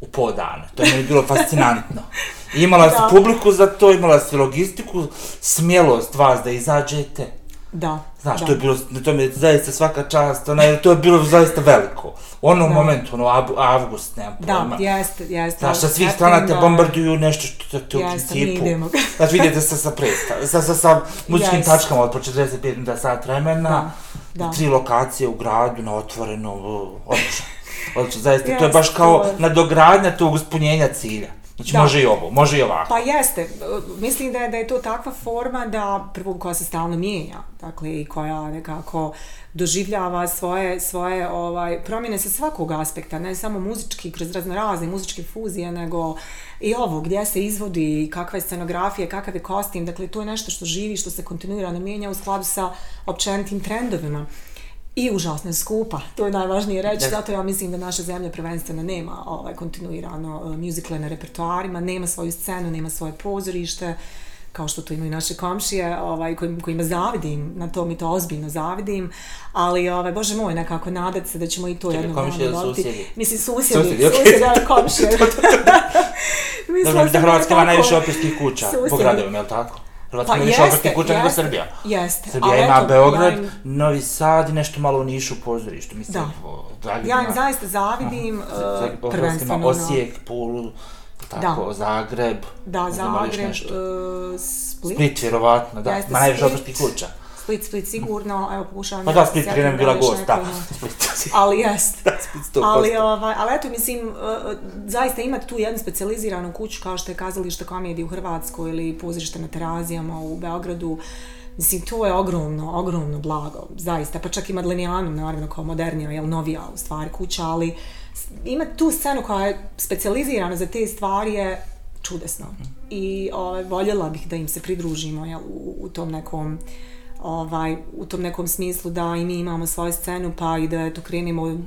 u po dana. To je mi bilo fascinantno. *laughs* Imala si publiku za to, imala si logistiku, smjelost vas da izađete. Da. Znaš, da. to je bilo, to mi je zaista svaka čast, ona, to je bilo zaista veliko. U momentu, ono, ab, avgust, nemam pojma. Da, jeste, jeste. Znaš, sa svih strana te bombarduju nešto što te u principu. Jeste, *laughs* Znaš, vidite se sa predstav, sa, sa, sa muzičkim yes. tačkama od po 45 minuta sat vremena, da, da. tri lokacije u gradu, na otvoreno, odlično. Odlično, zaista, yes, to je baš kao to... nadogradnja tog uspunjenja cilja. Znači, da. može i ovo, može i ovako. Pa jeste. Mislim da je, da je to takva forma da, prvo, koja se stalno mijenja, dakle, i koja nekako doživljava svoje, svoje ovaj, promjene sa svakog aspekta, ne samo muzički, kroz razne razne muzičke fuzije, nego i ovo, gdje se izvodi, kakva je scenografija, kakav je kostim, dakle, to je nešto što živi, što se kontinuirano mijenja u skladu sa općenitim trendovima i užasno skupa. To je najvažnije reći, yes. zato ja mislim da naša zemlja prvenstveno nema ovaj kontinuirano uh, muzikle na repertoarima, nema svoju scenu, nema svoje pozorište, kao što to imaju naše komšije, ovaj, kojim, kojima zavidim, na to mi to ozbiljno zavidim, ali, ovaj, bože moj, nekako nadat se da ćemo i to jednom. Komšije ili susjedi? Mislim, susjedi, susjedi, okay. susjedi, komšije. Dobro, *laughs* da Hrvatska ima najviše opijskih kuća susjedi. po gradovima, je li tako? Hrvatska pa ima više obrtnih kuća nego Srbija. Jeste. Srbija Ali ima eto, Beograd, ja im... Novi Sad i nešto malo u Nišu pozorištu. Mislim, da. Zagreb ja im zaista zavidim uh, prvenstveno. Osijek, Pulu, tako, da. Zagreb. Da, Zagreb, uh, Split. Split, vjerovatno, da. Jeste, najviše obrtnih kuća. Split, Split sigurno, evo pokušavam... Pa *laughs* da, Split prije nam bila gost, da. Ali jest. da, Split 100%. Ali, ovaj, ali eto, mislim, uh, zaista imati tu jednu specializiranu kuću kao što je kazalište komedije u Hrvatskoj ili pozorište na terazijama u Beogradu, Mislim, to je ogromno, ogromno blago, zaista. Pa čak i Madlenijanum, naravno, kao modernija, jel, novija u stvari kuća, ali ima tu scenu koja je specializirana za te stvari je čudesno. I ovaj, voljela bih da im se pridružimo jel, u, u tom nekom ovaj, u tom nekom smislu da i mi imamo svoju scenu pa i da eto, krenemo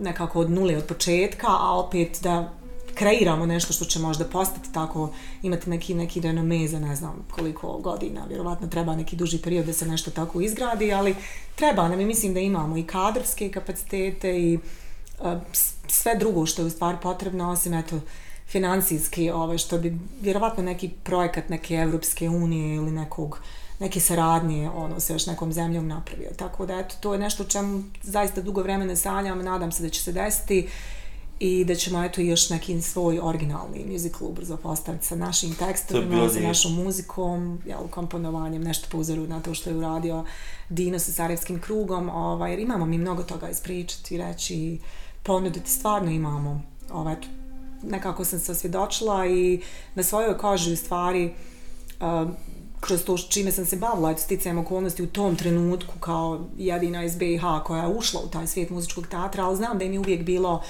nekako od nule od početka, a opet da kreiramo nešto što će možda postati tako, imati neki, neki renome za ne znam koliko godina, vjerovatno treba neki duži period da se nešto tako izgradi, ali treba nam i mislim da imamo i kadrovske kapacitete i e, sve drugo što je u stvari potrebno, osim eto, financijski, ovaj, što bi vjerovatno neki projekat neke Evropske unije ili nekog neke saradnje ono se još nekom zemljom napravio. Tako da eto to je nešto čemu zaista dugo vremena sanjam, nadam se da će se desiti i da ćemo eto još neki svoj originalni musical ubrzo postaviti sa našim tekstovima, sa našom muzikom, jel, komponovanjem, nešto po uzoru na to što je uradio Dino sa Sarajevskim krugom, ovaj, jer imamo mi mnogo toga ispričati, reći, ponuditi, stvarno imamo, ovaj, eto, nekako sam se osvjedočila i na svojoj koži u stvari uh, kroz to čime sam se bavila, eto, sticajem okolnosti u tom trenutku kao jedina iz BiH koja je ušla u taj svijet muzičkog teatra, ali znam da im je uvijek bilo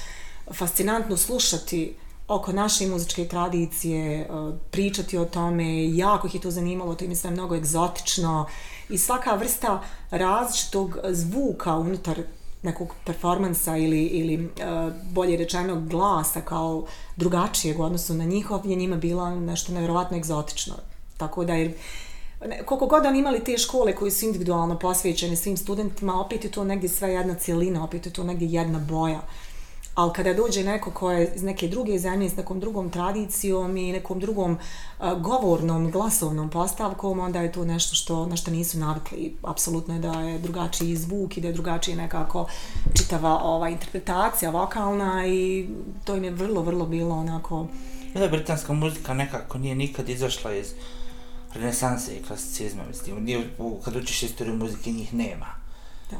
fascinantno slušati oko naše muzičke tradicije, e, pričati o tome, jako ih je to zanimalo, to im je sve mnogo egzotično i svaka vrsta različitog zvuka unutar nekog performansa ili, ili e, bolje rečeno glasa kao drugačijeg u odnosu na njihov je njima bila nešto nevjerovatno egzotično. Tako da jer koliko god oni imali te škole koji su individualno posvećene svim studentima, opet je to negdje sve jedna cijelina, opet je to negdje jedna boja. Ali kada dođe neko ko je iz neke druge zemlje, s nekom drugom tradicijom i nekom drugom uh, govornom, glasovnom postavkom, onda je to nešto što, na što nisu navikli. Apsolutno je da je drugačiji zvuk i da je drugačije nekako čitava ova interpretacija vokalna i to im je vrlo, vrlo bilo onako... Da, britanska muzika nekako nije nikad izašla iz renesanse i klasicizma, mislim. Nije, kad učiš istoriju muzike, njih nema. Da.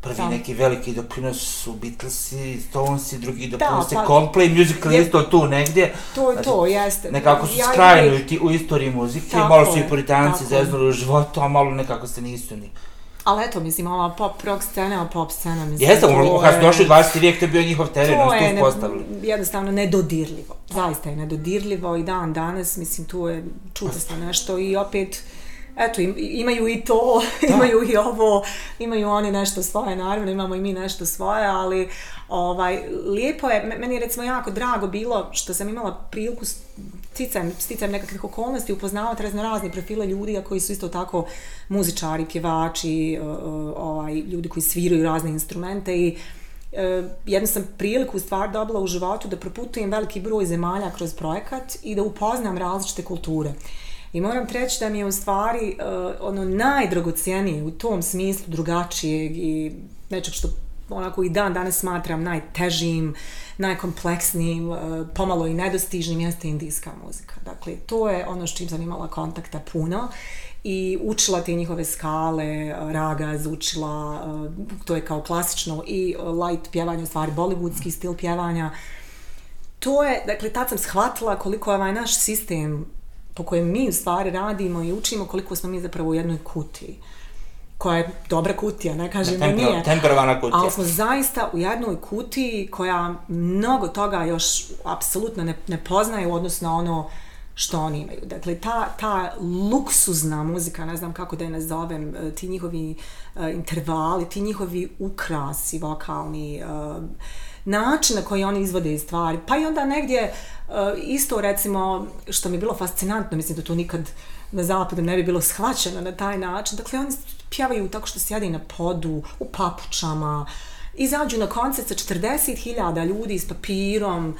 Prvi da. neki veliki doprinos su Beatlesi, Stonesi, drugi doprinos je pa, Coldplay, musical je isto tu negdje. To je to, jeste. Nekako su ja, skrajni u, u istoriji muzike, malo su i puritanci zeznuli u životu, a malo nekako se nisu ni... Ali eto, mislim, ova pop rock scena, pop scena, mislim... Jeste, ono, kad su došli 20. vijek, to je bio njihov teren, ono što postavili. To je jednostavno nedodirljivo. Zaista je nedodirljivo i dan danas, mislim, tu je čudesno nešto i opet... Eto, imaju i to, *laughs* da. imaju i ovo, imaju oni nešto svoje, naravno imamo i mi nešto svoje, ali ovaj, lijepo je, meni je recimo jako drago bilo što sam imala priliku sticajem, sticajem nekakvih okolnosti upoznavati razno razne profile ljudi koji su isto tako muzičari, pjevači, e, e, ovaj, ljudi koji sviraju razne instrumente i e, jednu sam priliku u stvar dobila u životu da proputujem veliki broj zemalja kroz projekat i da upoznam različite kulture. I moram treći da mi je u stvari uh, ono najdragocijenije u tom smislu drugačijeg i nečeg što onako i dan danas smatram najtežim, najkompleksnijim, e, pomalo i nedostižnim jeste indijska muzika. Dakle, to je ono što im sam imala kontakta puno i učila te njihove skale, raga, zvučila, e, to je kao klasično i light pjevanje, u stvari bollywoodski stil pjevanja. To je, dakle, tad sam shvatila koliko je ovaj naš sistem po kojem mi u stvari radimo i učimo koliko smo mi zapravo u jednoj kutiji koja je dobra kutija, ne kažem da nije. Temperovana kutija. Ali smo zaista u jednoj kutiji koja mnogo toga još apsolutno ne, ne poznaje u odnosu na ono što oni imaju. Dakle, ta, ta luksuzna muzika, ne znam kako da je nazovem, e, ti njihovi uh, intervali, ti njihovi ukrasi vokalni, uh, način na koji oni izvode stvari, pa i onda negdje uh, isto recimo što mi je bilo fascinantno, mislim da to nikad na zapadu ne bi bilo shvaćeno na taj način, dakle oni pjevaju tako što sjede na podu, u papučama, izađu na koncert sa 40.000 ljudi s papirom,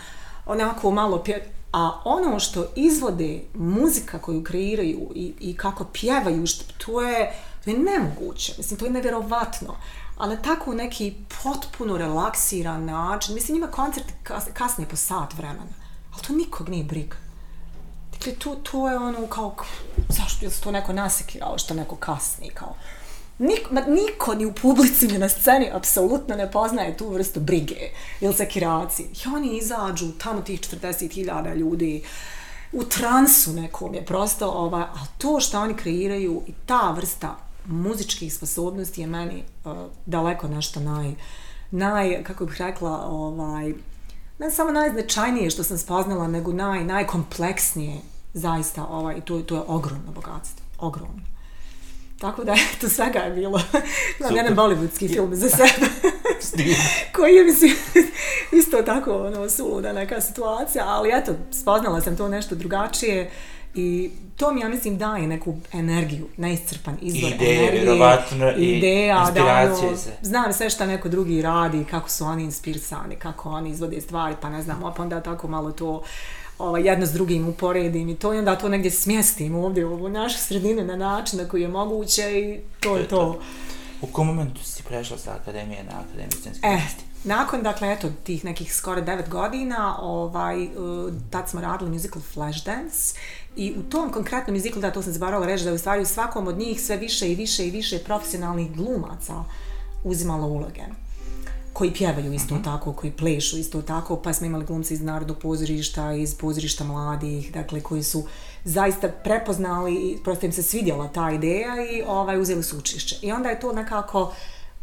onako malo pje... A ono što izvode muzika koju kreiraju i, i kako pjevaju, što, to, je, to je nemoguće. Mislim, to je nevjerovatno ali tako neki potpuno relaksiran način. Mislim, ima koncert kasne kasnije po sat vremena, ali to nikog nije briga. Dakle, to, to je ono kao, zašto je to neko nasekirao što neko kasni, kao, Niko, ma, niko ni u publici ni na sceni apsolutno ne poznaje tu vrstu brige ili sekiraci. I oni izađu tamo tih 40.000 ljudi u transu nekom je prosto, ovaj, a to što oni kreiraju i ta vrsta muzičkih sposobnosti je meni uh, daleko nešto naj, naj, kako bih rekla, ovaj, ne samo najznačajnije što sam spoznala, nego naj, najkompleksnije zaista ovaj, to, to je ogromno bogatstvo. Ogromno. Tako da, *laughs* eto, svega je bilo. *laughs* Imam jedan bollywoodski film za sebe. *laughs* koji je, mislim, isto tako, ono, suluda neka situacija, ali eto, spoznala sam to nešto drugačije i to mi, ja mislim, daje neku energiju, neiscrpan izvor Ideje, energije. vjerovatno, i ideja, inspiracije da, ono, se. znam sve šta neko drugi radi, kako su oni inspirisani, kako oni izvode stvari, pa ne znam, pa onda tako malo to ovaj, jedno s drugim uporedim i to i onda to negdje smjestim ovdje u ovu našu sredinu na način na koji je moguće i to je to. U kom momentu si prešla sa akademije na akademiju scenske E, umjetnosti? nakon, dakle, eto, tih nekih skoro devet godina, ovaj, uh, tad smo radili musical Flashdance i u tom konkretnom muzikalu, da, to sam zaboravila reći, da je u stvari u svakom od njih sve više i više i više profesionalnih glumaca uzimalo uloge koji pjevaju isto uh -huh. tako, koji plešu isto tako, pa smo imali glumce iz Narodnog pozorišta, iz pozorišta mladih, dakle, koji su zaista prepoznali i prosto im se svidjela ta ideja i ovaj, uzeli su učešće. I onda je to nekako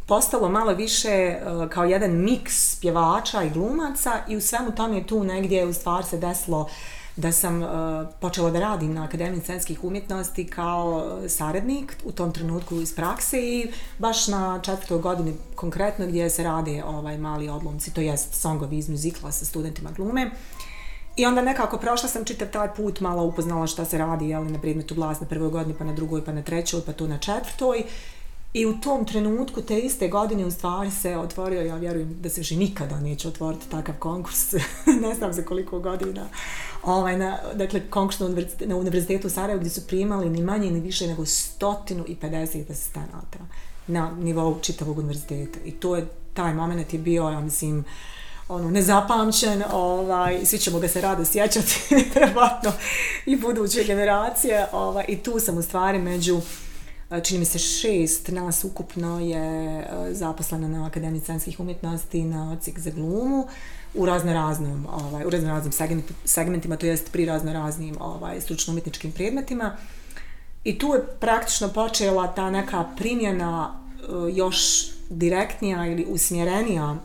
postalo malo više uh, kao jedan miks pjevača i glumaca i u svemu tom je tu negdje u stvar se desilo da sam uh, počela da radim na Akademiji scenskih umjetnosti kao e, saradnik u tom trenutku iz prakse i baš na četvrtoj godini konkretno gdje se rade ovaj mali odlomci, to jest songovi iz muzikla sa studentima glume. I onda nekako prošla sam čitav taj put, malo upoznala šta se radi jeli, na predmetu glas na prvoj godini, pa na drugoj, pa na trećoj, pa tu na četvrtoj. I u tom trenutku, te iste godine, u stvari se otvorio, ja vjerujem da se više nikada neće otvoriti takav konkurs, *laughs* ne znam za koliko godina, ovaj, na, dakle, konkurs na, univerzitetu, na univerzitetu u Sarajevu gdje su primali ni manje ni više nego 150 asistenata na nivou čitavog univerziteta. I to je, taj moment je bio, ja mislim, ono, nezapamćen, ovaj, svi ćemo ga se rado sjećati, *laughs* vjerovatno, i buduće generacije, ovaj, i tu sam u stvari među čini mi se šest nas ukupno je e, zaposleno na Akademiji scenskih umjetnosti na odsjek za glumu u razno raznom ovaj u razno raznim segmentima to jest pri razno raznim ovaj stručno umjetničkim predmetima. I tu je praktično počela ta neka primjena e, još direktnija ili usmjerenija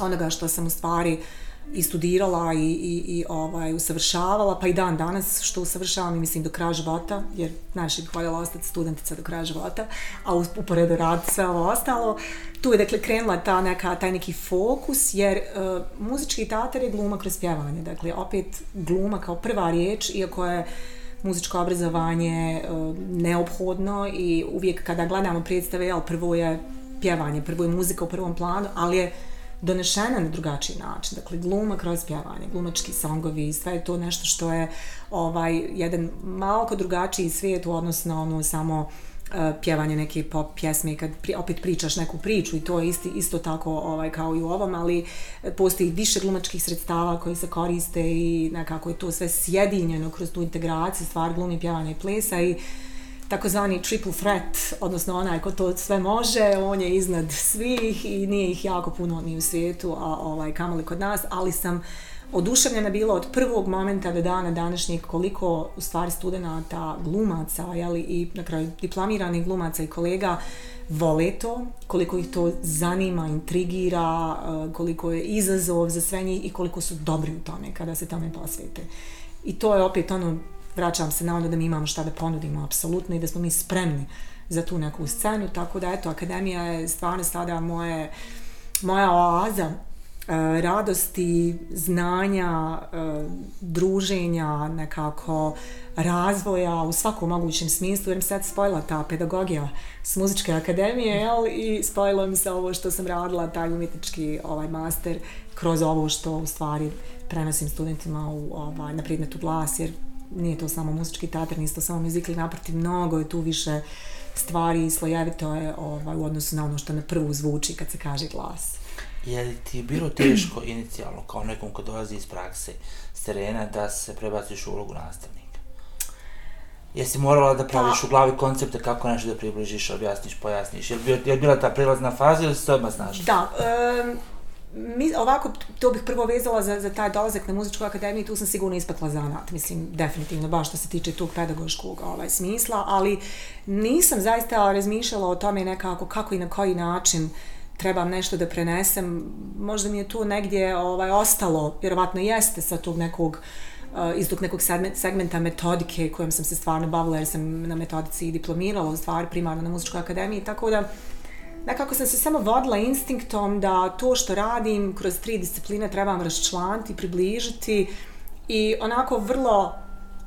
onoga što sam u stvari uh, i studirala i, i, i ovaj, usavršavala, pa i dan danas što usavršavam i mislim do kraja života, jer najviše bih voljela ostati studentica do kraja života, a uporedo rad sve ovo ostalo. Tu je dakle krenula ta neka, taj neki fokus, jer uh, muzički teatar je gluma kroz pjevanje, dakle opet gluma kao prva riječ, iako je muzičko obrazovanje uh, neophodno i uvijek kada gledamo predstave, jel, prvo je pjevanje, prvo je muzika u prvom planu, ali je donešena na drugačiji način. Dakle, gluma kroz pjevanje, glumački songovi, sve je to nešto što je ovaj, jedan malo drugačiji svijet u odnosu na ono samo e, pjevanje neke pop pjesme kad pri, opet pričaš neku priču i to je isti, isto tako ovaj kao i u ovom, ali postoji više glumačkih sredstava koji se koriste i nekako je to sve sjedinjeno kroz tu integraciju stvar glumi, pjevanja i plesa i uh, takozvani triple threat, odnosno onaj ko to sve može, on je iznad svih i nije ih jako puno ni u svijetu, a ovaj, kamoli kod nas, ali sam oduševljena bila od prvog momenta do dana današnjeg koliko u stvari studenta glumaca jeli, i na kraju diplomiranih glumaca i kolega vole to, koliko ih to zanima, intrigira, e, koliko je izazov za sve njih i koliko su dobri u tome kada se tome posvete. I to je opet ono vraćam se na ono da mi imamo šta da ponudimo apsolutno i da smo mi spremni za tu neku scenu, tako da eto, Akademija je stvarno sada moje, moja oaza e, radosti, znanja, e, druženja, nekako razvoja u svakom mogućem smislu, jer mi sad spojila ta pedagogija s muzičke akademije, jel? i spojilo mi se ovo što sam radila, taj umjetnički ovaj master, kroz ovo što u stvari prenosim studentima u, ovaj, na predmetu glas, jer nije to samo muzički teatr, nije to samo muzikli, naprotiv, mnogo je tu više stvari i slojevito je ovaj, u odnosu na ono što na prvu zvuči kad se kaže glas. Je li ti je bilo teško *clears throat* inicijalno, kao nekom ko dolazi iz prakse, s terena, da se prebaciš u ulogu nastavnika? Jesi morala da praviš pa, u glavi koncepte kako nešto da približiš, objasniš, pojasniš? Je li, je li bila ta prilazna faza ili si to odmah znaš? Da, um, mi, ovako, to bih prvo vezala za, za taj dolazak na muzičku akademiju, tu sam sigurno ispakla zanat, mislim, definitivno, baš što se tiče tog pedagoškog ovaj, smisla, ali nisam zaista razmišljala o tome nekako kako i na koji način trebam nešto da prenesem, možda mi je tu negdje ovaj, ostalo, vjerovatno jeste sa tog nekog eh, iz tog nekog segmenta metodike kojom sam se stvarno bavila jer sam na metodici i diplomirala u stvari primarno na muzičkoj akademiji, tako da nekako sam se samo vodila instinktom da to što radim kroz tri discipline trebam raščlanti, približiti i onako vrlo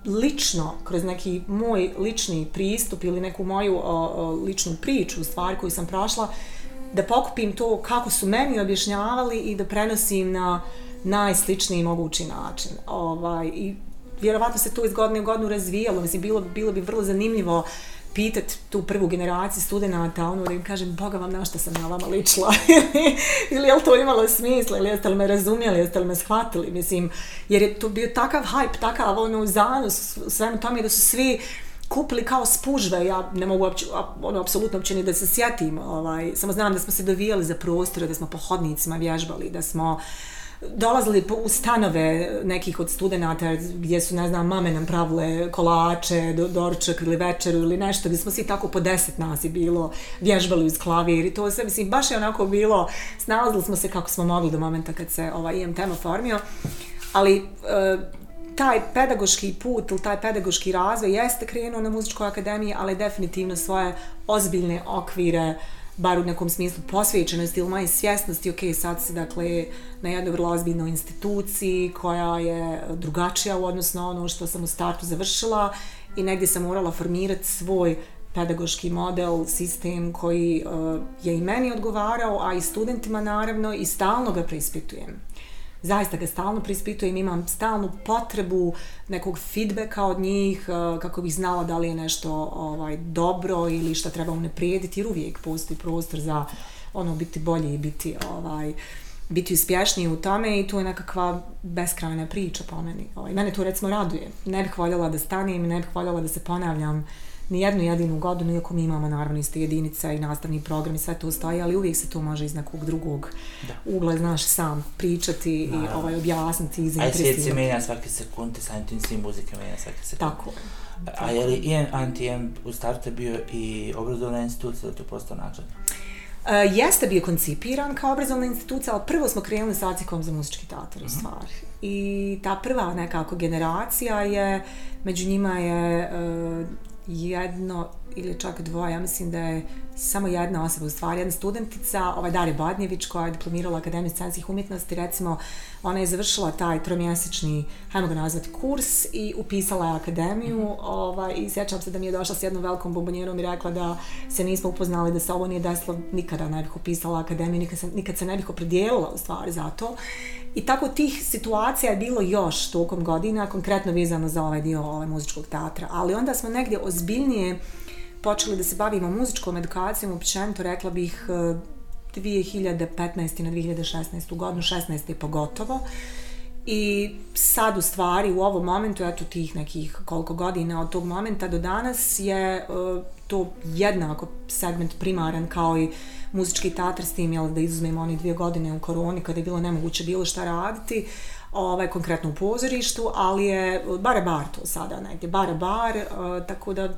lično, kroz neki moj lični pristup ili neku moju o, o, ličnu priču, stvar koju sam prošla, da pokupim to kako su meni objašnjavali i da prenosim na najsličniji mogući način. Ovaj, I vjerovatno se to iz godine u godinu razvijalo. Mislim, bilo, bilo bi vrlo zanimljivo uh, pitat tu prvu generaciju studenta, ono da im kažem, Boga vam na šta sam na vama ličila, *laughs* ili je li to imalo smisla, ili jeste li me razumijeli, jeste li me shvatili, mislim, jer je to bio takav hype, takav ono zanos, svemu tome da su svi kupili kao spužve, ja ne mogu uopće, ono, apsolutno uopće ni da se sjetim, ovaj, samo znam da smo se dovijali za prostore, da smo po hodnicima vježbali, da smo uh, dolazili u stanove nekih od studenta gdje su, ne znam, mame nam pravile kolače, do, doručak ili večeru ili nešto, gdje smo svi tako po deset nas i bilo, vježbali uz klavir i to sve, mislim, baš je onako bilo, snalazili smo se kako smo mogli do momenta kad se ovaj IMTM formio, ali e, taj pedagoški put ili taj pedagoški razvoj jeste krenuo na muzičkoj akademiji, ali definitivno svoje ozbiljne okvire bar u nekom smislu posvećenosti ili manje svjesnosti, ok, sad se dakle na jednoj vrlo ozbiljnoj instituciji koja je drugačija u odnosu na ono što sam u startu završila i negdje sam morala formirati svoj pedagoški model, sistem koji uh, je i meni odgovarao, a i studentima naravno i stalno ga preispitujem zaista ga stalno prispitujem, imam stalnu potrebu nekog feedbacka od njih, e, kako bih znala da li je nešto ovaj dobro ili šta treba unaprijediti, jer uvijek postoji prostor za ono biti bolje i biti ovaj biti uspješniji u tome i to je nekakva beskrajna priča po meni. Ovaj, mene to recimo raduje. Ne bih voljela da stanem i ne bih voljela da se ponavljam uh, ni jednu jedinu godinu, iako mi imamo naravno iste jedinice i nastavni program i sve to stoji, ali uvijek se to može iz nekog drugog da. ugla, znaš, sam pričati naravno. i ovaj, objasniti i zainteresirati. A svijet se menja svake sekunde, samim tim svim muzike menja svake sekunde. Tako. A je li i NTM u startu bio i obrazovna institucija ili to postao način? Uh, jeste bio koncipiran kao obrazovna institucija, ali prvo smo krenuli sa Acikom za muzički teatr u mhm. stvari. I ta prva nekako generacija je, među njima je uh, jedno ili čak dvoje, ja mislim da je samo jedna osoba, u stvari jedna studentica, ovaj Darija Badnjević koja je diplomirala Akademiju scenskih umjetnosti, recimo ona je završila taj tromjesečni, hajmo ga nazvati, kurs i upisala je akademiju -hmm. ovaj, i sjećam se da mi je došla s jednom velikom bombonjerom i rekla da se nismo upoznali, da se ovo nije desilo, nikada ne bih upisala akademiju, nikad se, nikad se ne bih opredijelila u stvari za to. I tako tih situacija je bilo još tokom godina, konkretno vezano za ovaj dio ovaj muzičkog teatra. Ali onda smo negdje ozbiljnije počeli da se bavimo muzičkom edukacijom, općenito rekla bih e, 2015. na 2016. godinu, 16. pogotovo. I sad u stvari u ovom momentu, eto tih nekih koliko godina od tog momenta do danas je uh, to jednako segment primaran kao i muzički teatr s tim, jel, da izuzmemo oni dvije godine u koroni kada je bilo nemoguće bilo šta raditi, ovaj, konkretno u pozorištu, ali je bare bar to sada negdje, bare bar, uh, tako da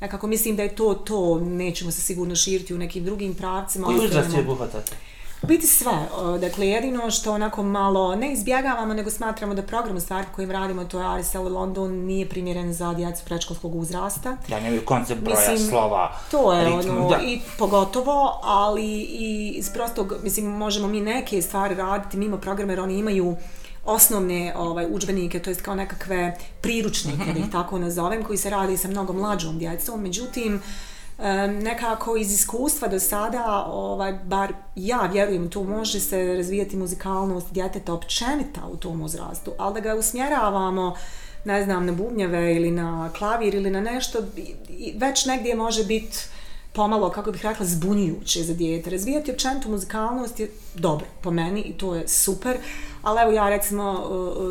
nekako mislim da je to to, nećemo se sigurno širiti u nekim drugim pravcima. Koji uzrast je obuhvatate? Biti sve. Dakle, jedino što onako malo ne izbjegavamo, nego smatramo da program u stvari kojim radimo, to je RSL London, nije primjeren za djecu prečkolskog uzrasta. Da, nemaju koncept broja mislim, slova, To je ritmu, ono, da. i pogotovo, ali i iz prostog, mislim, možemo mi neke stvari raditi mimo programa, jer oni imaju osnovne ovaj udžbenike, to jest kao nekakve priručnike, mm -hmm. da ih mhm. tako nazovem, koji se radi sa mnogo mlađom djecom. Međutim, nekako iz iskustva do sada, ovaj, bar ja vjerujem, tu može se razvijati muzikalnost djeteta općenita u tom uzrastu, ali da ga usmjeravamo ne znam, na bubnjeve ili na klavir ili na nešto, već negdje može biti pomalo, kako bih rekla, zbunjujuće za dijete. Razvijati općenitu muzikalnost je dobro po meni i to je super, ali evo ja recimo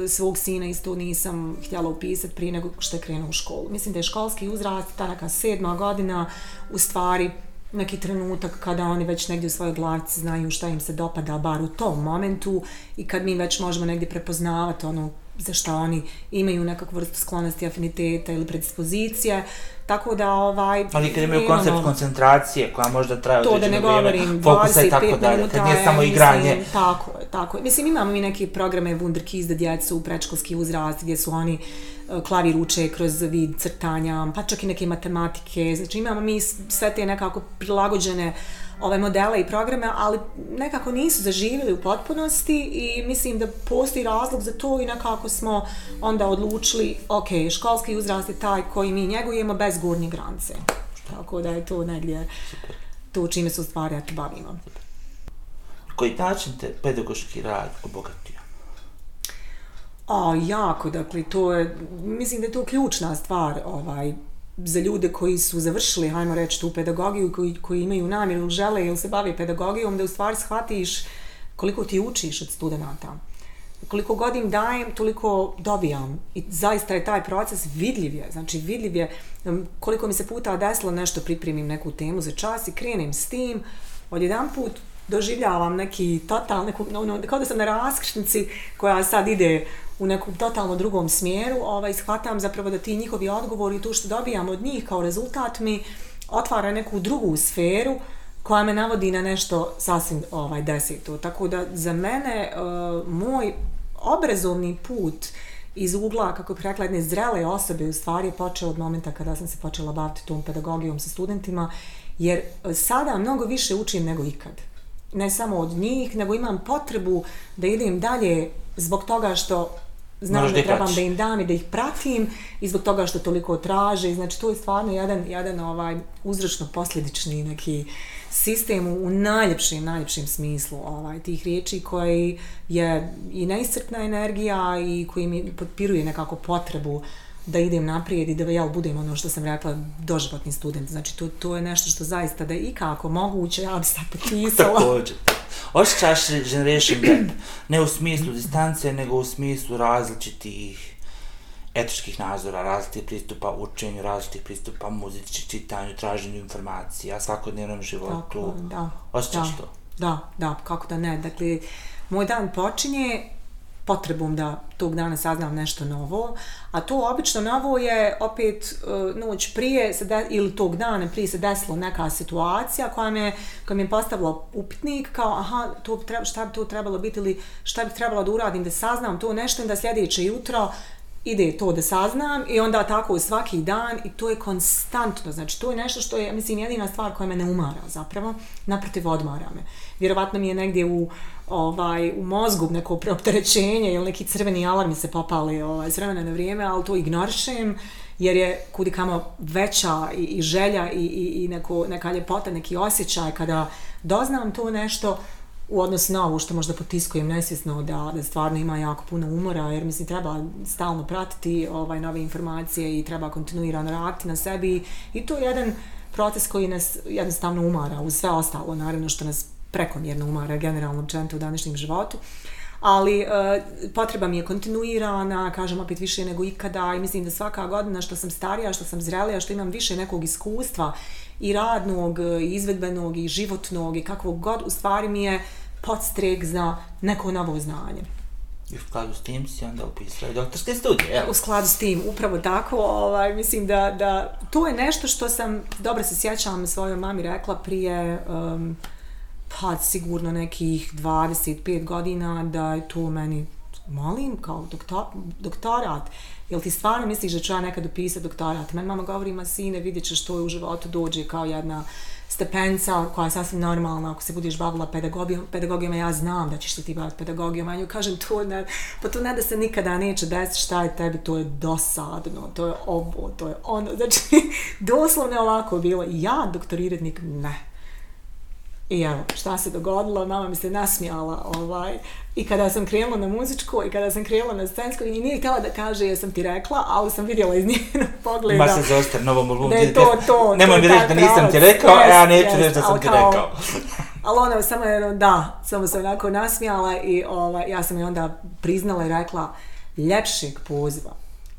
e, e, svog sina isto nisam htjela upisati prije nego što je krenuo u školu. Mislim da je školski uzrast, ta neka sedma godina, u stvari neki trenutak kada oni već negdje u svojoj glavici znaju šta im se dopada, bar u tom momentu i kad mi već možemo negdje prepoznavati ono za šta oni imaju nekakvu vrstu sklonosti, afiniteta ili predispozicije. Tako da, ovaj... Ali kad imaju koncept ono, koncentracije koja možda traje to da ne govorim, 25 minuta, kad nije samo igranje. Mislim, tako je, tako je. Mislim, imamo mi neke programe Wunderkids za djecu u prečkolski uzrast gdje su oni E, klavir uče kroz vid crtanja, pa čak i neke matematike. Znači, imamo mi sve te nekako prilagođene ove modele i programe, ali nekako nisu zaživjeli u potpunosti i mislim da postoji razlog za to i nekako smo onda odlučili, ok, školski uzrast je taj koji mi njegujemo bez gornje granice. Tako da je to negdje Super. to čime se u stvari bavimo. Koji način te pedagoški rad obogatio? A, jako, dakle, to je, mislim da je to ključna stvar, ovaj, za ljude koji su završili, hajmo reći, tu pedagogiju, koji, koji imaju namjeru ili žele ili se bave pedagogijom, da u stvari shvatiš koliko ti učiš od studenta. Koliko god im dajem, toliko dobijam. I zaista je taj proces vidljiv je. Znači, vidljiv je koliko mi se puta desilo nešto, pripremim neku temu za čas i krenem s tim, odjedan put doživljavam neki total, neku, ono, ono kao da sam na raskršnici koja sad ide u nekom totalno drugom smjeru, ovaj, shvatam zapravo da ti njihovi odgovori i to što dobijam od njih kao rezultat mi otvara neku drugu sferu koja me navodi na nešto sasvim ovaj, desito. Tako da za mene uh, moj obrazovni put iz ugla, kako bih rekla, jedne zrele osobe u stvari je počeo od momenta kada sam se počela baviti tom pedagogijom sa studentima, jer eh, sada mnogo više učim nego ikad. Ne samo od njih, nego imam potrebu da idem dalje zbog toga što znam da trebam da im dam i da ih pratim i zbog toga što toliko traže. Znači, to je stvarno jedan, jedan ovaj uzročno-posljedični neki sistem u najljepšim, najljepšim smislu ovaj, tih riječi koji je i neiscrpna energija i koji mi potpiruje nekako potrebu da idem naprijed i da ja budem ono što sam rekla doživotni student. Znači, to, to je nešto što zaista da je i kako moguće, ja bi sad potpisala. *laughs* Također. Osjećaš Generation Gap, ne u smislu distance, nego u smislu različitih etičkih nazora, različitih pristupa učenju, različitih pristupa muzici, čitanju, traženju informacija, svakodnevnom životu. Tako, da. Osjećaš da, to? Da, da, kako da ne. Dakle, moj dan počinje potrebom da tog dana saznam nešto novo, a to obično novo je opet uh, noć prije se de, ili tog dana prije se desila neka situacija koja me, koja mi je postavila upitnik kao aha, to treba, šta bi to trebalo biti ili šta bi trebalo da uradim da saznam to nešto i da sljedeće jutro ide to da saznam i onda tako svaki dan i to je konstantno, znači to je nešto što je, mislim, jedina stvar koja me ne umara zapravo, naprotiv odmara me. Vjerovatno mi je negdje u, ovaj, u mozgu neko preopterećenje ili neki crveni alarmi se popali ovaj, s vremena na vrijeme, ali to ignorišem jer je kudi kamo veća i, i želja i, i, i neko, neka ljepota, neki osjećaj kada doznam to nešto, u odnosu na ovo što možda potiskujem nesvjesno da, da stvarno ima jako puno umora, jer mislim treba stalno pratiti ovaj nove informacije i treba kontinuirano raditi na sebi i to je jedan proces koji nas jednostavno umara uz sve ostalo, naravno što nas prekomjerno umara generalno općenito u današnjem životu. Ali uh, potreba mi je kontinuirana, kažem opet više nego ikada i mislim da svaka godina što sam starija, što sam zrelija, što imam više nekog iskustva i radnog, i izvedbenog, i životnog, i kakvog god, u stvari mi je podstrek za neko novo znanje. I u skladu s tim si onda upisala doktorske studije, jel? U skladu s tim, upravo tako, ovaj, mislim da, da to je nešto što sam, dobro se sjećam, svojoj mami rekla prije, um, pa sigurno nekih 25 godina, da je to meni, molim, kao doktor, doktorat, jel ti stvarno misliš da ću ja nekad upisati doktorat? Meni mama govori, ma sine, vidjet ćeš što je u životu dođe kao jedna stepenca koja je sasvim normalna. Ako se budeš bavila pedagogijom, pedagogijom ja znam da ćeš se ti baviti pedagogijom, a nju kažem to ne, pa to ne da se nikada neće desiti šta je tebi, to je dosadno, to je ovo, to je ono, znači *laughs* doslovno ovako bilo, ja doktoriradnik ne, I evo, šta se dogodilo, mama mi se nasmijala ovaj, i kada sam krenula na muzičku i kada sam krenula na scensku i nije htjela da kaže jesam ti rekla, ali sam vidjela iz njenog *laughs* pogleda. Ma se zostar novom albumu. Da je to, to. Nemoj mi reći da nisam ti rekao, a ja neću reći da sam ti kao, rekao. *laughs* ali ona samo jedno, da, samo se onako nasmijala i ovaj, ja sam je onda priznala i rekla ljepšeg poziva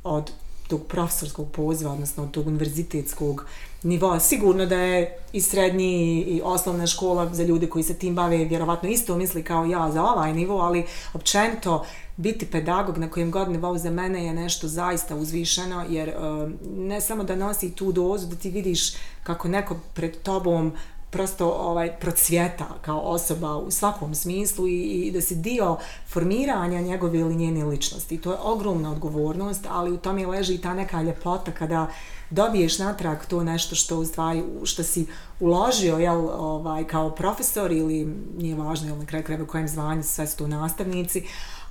od tog profesorskog poziva, odnosno tog univerzitetskog nivoa. Sigurno da je i srednji i osnovna škola za ljude koji se tim bave vjerovatno isto misli kao ja za ovaj nivo, ali općenito biti pedagog na kojem god nivou za mene je nešto zaista uzvišeno, jer uh, ne samo da nosi tu dozu, da ti vidiš kako neko pred tobom prosto ovaj procvjeta kao osoba u svakom smislu i, i da si dio formiranja njegove ili njene ličnosti. To je ogromna odgovornost, ali u tome leži i ta neka ljepota kada dobiješ natrag to nešto što u stvari što si uložio jel, ovaj, kao profesor ili nije važno jel, na kraju kreve kojem zvanju sve su to nastavnici,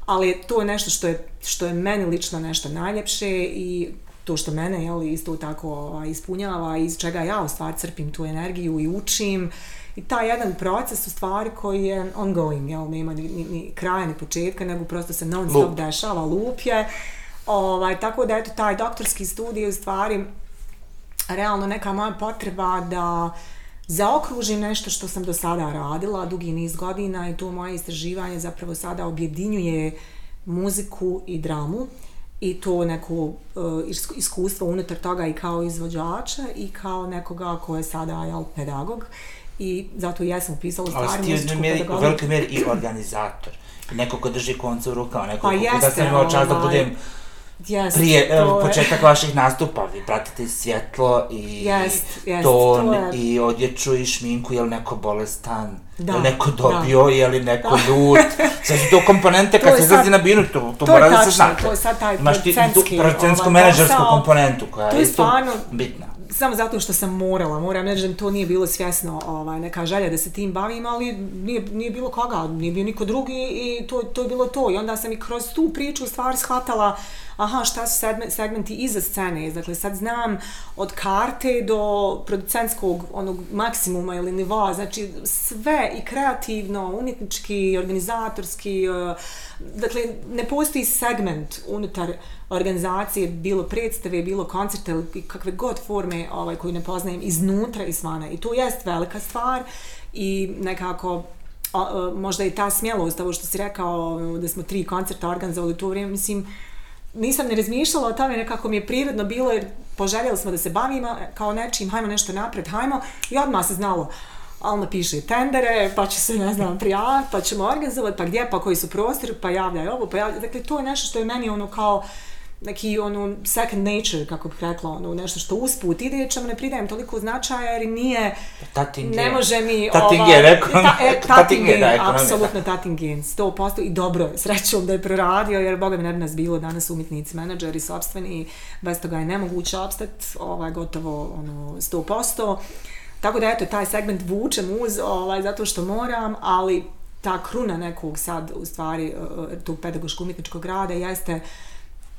ali to je nešto što je, što je meni lično nešto najljepše i to što mene jel, isto tako ovaj, ispunjava iz čega ja u stvari crpim tu energiju i učim i taj jedan proces u stvari koji je ongoing, jel, nema ni, ni, ni kraja ni početka, nego prosto se non stop Lup. dešava, lup je. Ovaj, tako da eto taj doktorski studij u stvari realno neka moja potreba da zaokružim nešto što sam do sada radila dugi niz godina i to moje istraživanje zapravo sada objedinjuje muziku i dramu i to neko uh, iskustvo unutar toga i kao izvođača i kao nekoga ko je sada jel, pedagog i zato ja sam upisala stvari muzičku pedagogiju. Ali u velikoj mjeri i organizator. Neko ko drži konca u rukama, neko pa ko jeste, da sam imao čast da ovaj, budem Yes, Prije to početak je. vaših nastupa, vi pratite svjetlo i yes, yes, ton to je. i odjeću i šminku, je li neko bolestan, da, je li neko dobio, da. je li neko da. ljut. Sve su to komponente kad se izlazi na binu, to, to, to mora da se zna. To je sad taj producentski, producentsko-menedžersku ovaj, komponentu koja je, isto bitna samo zato što sam morala, moram reći da to nije bilo svjesno ovaj, neka želja da se tim bavim, ali nije, nije bilo koga, nije bio niko drugi i to, to je bilo to. I onda sam i kroz tu priču stvari shvatala aha, šta su segmenti iza scene. Dakle, sad znam od karte do producentskog onog maksimuma ili nivoa, znači sve i kreativno, umjetnički, organizatorski, e, dakle, ne postoji segment unutar organizacije, bilo predstave, bilo koncerte ili kakve god forme ovaj, koju ne poznajem iznutra i svana. I to jest velika stvar i nekako o, e, možda i ta smjelost, ovo što si rekao, da smo tri koncerta organizovali to vrijeme, mislim, nisam ne razmišljala o tome, nekako mi je prirodno bilo, jer poželjeli smo da se bavimo kao nečim, hajmo nešto napred, hajmo, i odmah se znalo, ali napiše tendere, pa će se, ne znam, prijaviti, pa ćemo organizovati, pa gdje, pa koji su prostori, pa javljaj ovo, pa javljaj, dakle, to je nešto što je meni ono kao, neki ono second nature, kako bih rekla, ono nešto što usput ide, čemu ne pridajem toliko značaja jer nije, tating ne može mi... Tating ova, je, rekao. Ta, e, *laughs* tating je, da, apsolutno tating je, 100% i dobro je, srećom da je proradio, jer Boga mi ne bi nas bilo danas umjetnici, menadžeri, sobstveni, bez toga je nemoguće obstati, ovaj, gotovo ono, 100%. Tako da, eto, taj segment vučem uz, ovaj, zato što moram, ali ta kruna nekog sad, u stvari, tog pedagoško-umjetničkog rada jeste uh,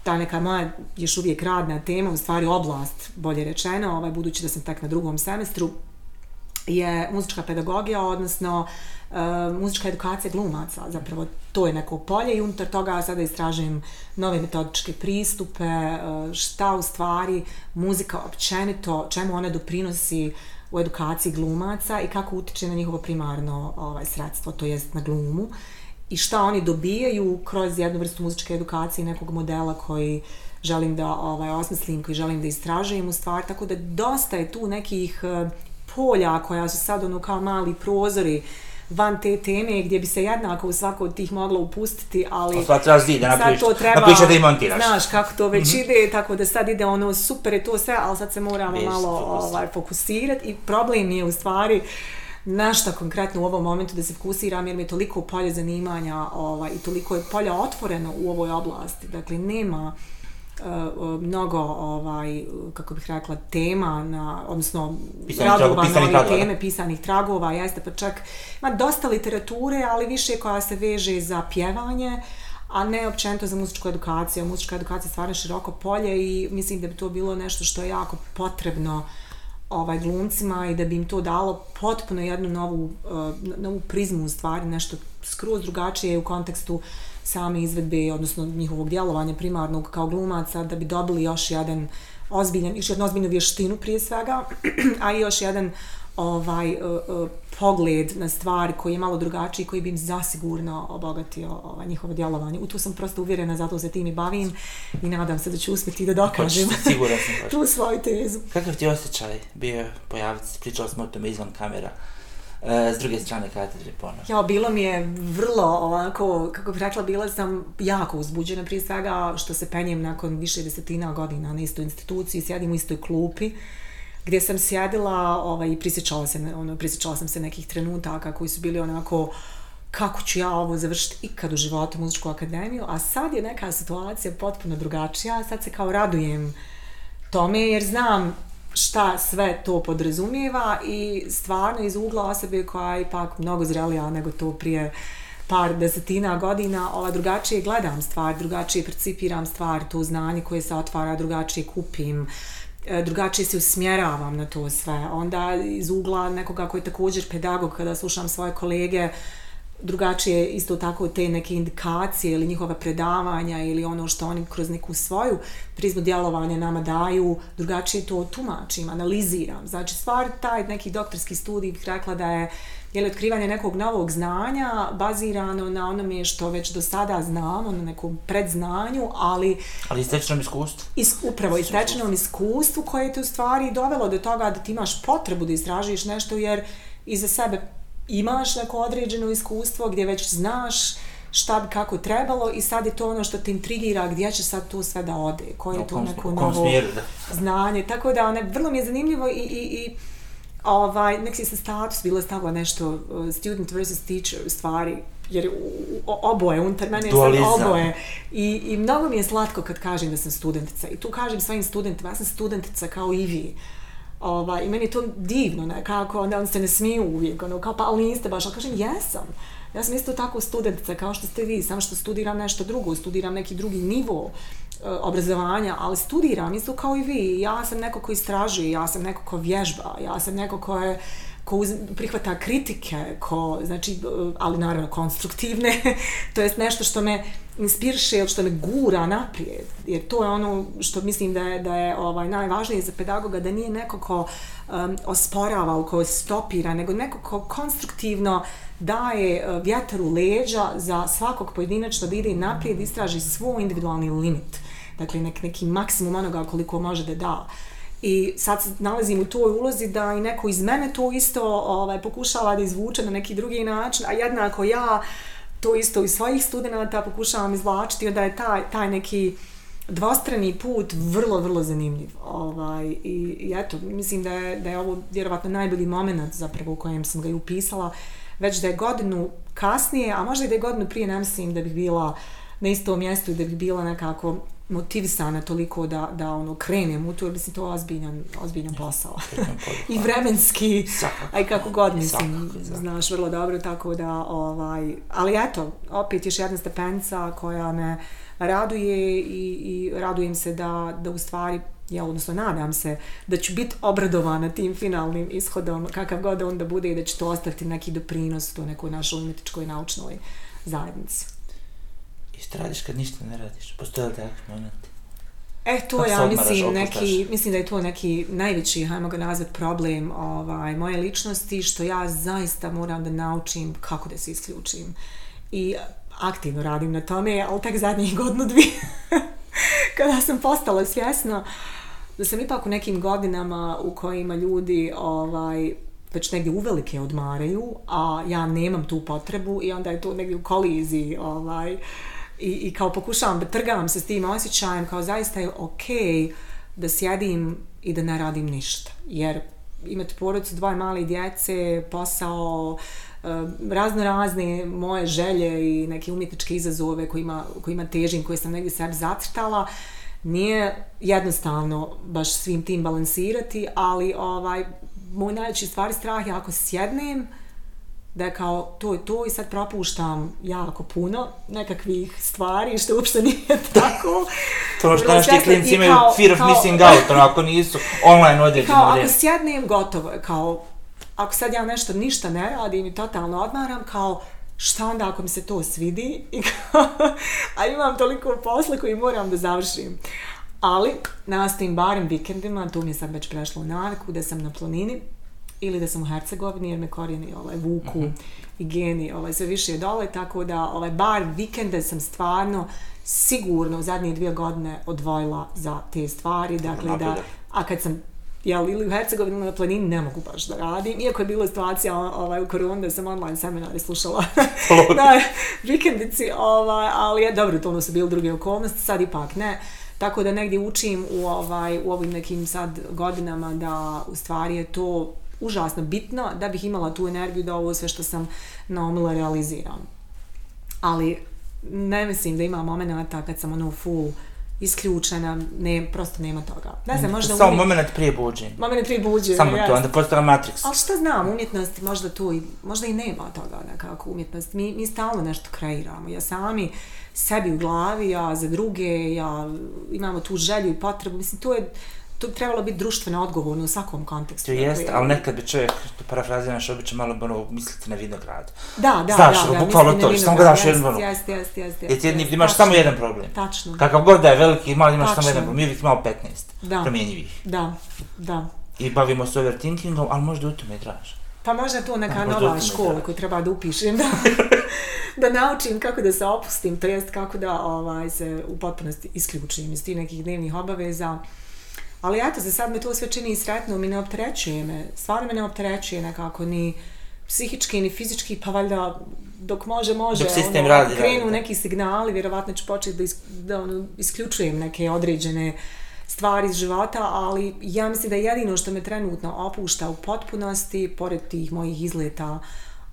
ta neka moja još uvijek radna tema, u stvari oblast, bolje rečeno, ovaj, budući da sam tak na drugom semestru, je muzička pedagogija, odnosno uh, muzička edukacija glumaca. Zapravo to je neko polje i unutar toga sada istražujem nove metodičke pristupe, uh, šta u stvari muzika općenito, čemu ona doprinosi u edukaciji glumaca i kako utiče na njihovo primarno ovaj, sredstvo, to jest na glumu. Uh, i šta oni dobijaju kroz jednu vrstu muzičke edukacije nekog modela koji želim da ovaj osmislim, koji želim da istražujem u stvari, tako da dosta je tu nekih uh, polja koja su sad ono kao mali prozori van te teme gdje bi se jednako u svako od tih moglo upustiti, ali sad, treba zdi, da sad to treba, da i montiraš. Znaš kako to već mm -hmm. ide, tako da sad ide ono super je to sve, ali sad se moramo Best, malo ovaj, fokusirati i problem je u stvari uh, na šta konkretno u ovom momentu da se fokusiram jer mi je toliko polje zanimanja ovaj, i toliko je polja otvoreno u ovoj oblasti. Dakle, nema uh, mnogo ovaj kako bih rekla tema na odnosno radova na ove teme pisanih tragova jeste pa čak ima dosta literature ali više koja se veže za pjevanje a ne općenito za muzičku edukaciju. Muzička edukacija je stvarno široko polje i mislim da bi to bilo nešto što je jako potrebno uh, ovaj glumcima i da bi im to dalo potpuno jednu novu, uh, novu prizmu u stvari, nešto skroz drugačije u kontekstu same izvedbe, odnosno njihovog djelovanja primarnog kao glumaca, da bi dobili još jedan ozbiljan, još jednu ozbiljnu vještinu prije svega, *clears throat* a i još jedan ovaj uh, uh, pogled na stvari koji je malo drugačiji koji bi im zasigurno obogatio ovaj, njihovo djelovanje. U tu sam prosto uvjerena, zato se tim i bavim i nadam se da ću uspjeti da dokažem *laughs* tu svoju tezu. Kakav ti osjećaj bio pojaviti, pričala smo o tome izvan kamera, E, s druge strane katedre ponovno. Ja, bilo mi je vrlo ovako, kako bih rekla, bila sam jako uzbuđena prije svega što se penjem nakon više desetina godina na istoj instituciji, sjedim u istoj klupi gdje sam sjedila ovaj, i prisjećala, se, ono, prisjećala sam se nekih trenutaka koji su bili onako kako ću ja ovo završiti ikad u životu muzičku akademiju, a sad je neka situacija potpuno drugačija, sad se kao radujem tome jer znam šta sve to podrazumijeva i stvarno iz ugla osobe koja je ipak mnogo zrelija nego to prije par desetina godina, ova drugačije gledam stvar, drugačije percipiram stvar, to znanje koje se otvara, drugačije kupim, uh, E, drugačije se usmjeravam na to sve. Onda iz ugla nekoga koji je također pedagog, kada slušam svoje kolege, drugačije isto tako te neke indikacije ili njihova predavanja ili ono što oni kroz neku svoju prizmu djelovanja nama daju, drugačije to tumačim, analiziram. Znači, stvar, taj neki doktorski studij bih rekla da je je li otkrivanje nekog novog znanja bazirano na onome što već do sada znamo, na nekom predznanju, ali... Ali istečenom iskustvu. Is, upravo istečenom iskustvu koje je te u stvari dovelo do toga da ti imaš potrebu da istražiš nešto jer iza sebe imaš neko određeno iskustvo gdje već znaš šta bi kako trebalo i sad je to ono što te intrigira gdje će sad to sve da ode, koje je to neko novo znanje. Tako da one, vrlo mi je zanimljivo i, i, i ovaj, nek si se status bilo stavila nešto uh, student versus teacher stvari, jer oboje, unutar mene je sad oboje. I, I mnogo mi je slatko kad kažem da sam studentica. I tu kažem svojim studentima, ja sam studentica kao i vi. Ovaj, I meni je to divno nekako, onda on se ne smiju uvijek, ono, kao pa ali niste baš, ali kažem jesam. Ja sam isto tako studentica kao što ste vi, samo što studiram nešto drugo, studiram neki drugi nivo E, obrazovanja, ali studiram isto kao i vi. Ja sam neko ko istražuje, ja sam neko ko vježba, ja sam neko ko je ko uz, prihvata kritike, ko, znači, e, ali naravno konstruktivne, *laughs* to jest nešto što me inspiriše ili što me gura naprijed, jer to je ono što mislim da je, da je ovaj, najvažnije za pedagoga, da nije neko ko um, osporava ko stopira, nego neko ko konstruktivno daje e, vjetar u leđa za svakog pojedinačno da ide naprijed, istraži svoj individualni limit. Dakle, nek, neki maksimum onoga koliko može da da. I sad se nalazim u toj ulozi da i neko iz mene to isto ovaj, pokušava da izvuče na neki drugi način, a jednako ja to isto iz svojih studenta pokušavam izvlačiti, da je taj, taj neki dvostrani put vrlo, vrlo zanimljiv. Ovaj, i, I eto, mislim da je, da je ovo vjerovatno najbolji moment zapravo u kojem sam ga i upisala, već da je godinu kasnije, a možda i da je godinu prije, ne mislim da bih bila na istom mjestu i da bih bila nekako motivisana toliko da, da ono krenem u to, jer mislim to ozbiljan, ozbiljan posao. *laughs* I vremenski, aj kako god mislim, znaš vrlo dobro, tako da, ovaj, ali eto, opet još jedna stepenca koja me raduje i, i radujem se da, da u stvari, ja odnosno nadam se da ću biti obradovana tim finalnim ishodom, kakav god onda bude i da će to ostaviti neki doprinos u nekoj našoj umjetničkoj naučnoj zajednici. I što radiš kad ništa ne radiš? Postoje li takvi momenti? E, to ja mislim, neki, mislim da je to neki najveći, hajmo ga nazvat, problem ovaj, moje ličnosti, što ja zaista moram da naučim kako da se isključim. I aktivno radim na tome, ali tak zadnjih godinu dvije, *laughs* kada sam postala svjesna da sam ipak u nekim godinama u kojima ljudi ovaj, već negdje uvelike odmaraju, a ja nemam tu potrebu i onda je to negdje u koliziji ovaj, uh, i, i kao pokušavam da trgam se s tim osjećajem, kao zaista je okej okay da sjedim i da ne radim ništa. Jer imati porodicu, dvoje male djece, posao, eh, razno razne moje želje i neke umjetničke izazove kojima, kojima težim, koje sam negdje sebi zacrtala, nije jednostavno baš svim tim balansirati, ali ovaj, moj najveći stvari strah je ako sjednem, da je kao to i to i sad propuštam jako puno nekakvih stvari što uopšte nije *laughs* tako. to što naši klinci imaju fear of kao, missing out, ono, ako nisu online određeno Kao ako sjednem, gotovo je, kao ako sad ja nešto ništa ne radim i totalno odmaram, kao šta onda ako mi se to svidi, *laughs* I kao, a imam toliko posle koji moram da završim. Ali, nastojim barem vikendima, tu mi je sad već prešlo u naviku, da sam na planini ili da sam u Hercegovini, jer me korijeni ovaj, vuku mm -hmm. i geni ovaj, sve više je dole, tako da ovaj, bar vikende sam stvarno sigurno u zadnje dvije godine odvojila za te stvari. Dakle, da, a kad sam ja ili u Hercegovini na planini ne mogu baš da radim, iako je bila situacija ovaj, u koronu da sam online seminari slušala *laughs* *laughs* na vikendici, ovaj, ali je dobro, to ono su bili druge okolnosti, sad ipak ne. Tako da negdje učim u, ovaj, u ovim nekim sad godinama da u stvari je to užasno bitno da bih imala tu energiju da ovo sve što sam naumila realiziram. Ali ne mislim da ima momenta kad sam ono full isključena, ne, prosto nema toga. Ne znam, možda Samo uvijek... moment prije buđenja. Moment prije buđenja, Samo to, onda postala Matrix. Ali šta znam, umjetnost možda tu i, možda i nema toga nekako umjetnost. Mi, mi stalno nešto kreiramo. Ja sami sebi u glavi, ja za druge, ja imamo tu želju i potrebu. Mislim, to je, to bi trebalo biti društveno odgovorno u svakom kontekstu. To jest, ali nekad bi čovjek, to parafraziraš, obično malo ono, misliti na vinograd. Da, da, Znaš, da, da, bukvalno to, samo ga daš jedan ono. Jeste, jeste, jeste. Jer ti jedni, imaš samo jedan problem. Tačno. Kakav god da je veliki, malo imaš samo jedan problem. Mi uvijek imamo 15 da. promjenjivih. Da, da. I bavimo se overthinkingom, ali možda u tome traži. Pa možda to neka nova škola koju treba da upišem, da, *laughs* da naučim kako da se opustim, to jest kako da ovaj, se u potpunosti isključim iz tih nekih dnevnih obaveza. Ali eto, za sad me to sve čini sretno, mi ne opterećuje me, stvarno me ne opterećuje nekako ni psihički, ni fizički, pa valjda dok može, može, dok sistem ono, radi, krenu radi, neki signali, vjerovatno ću početi da, is, da ono, isključujem neke određene stvari iz života, ali ja mislim da jedino što me trenutno opušta u potpunosti, pored tih mojih izleta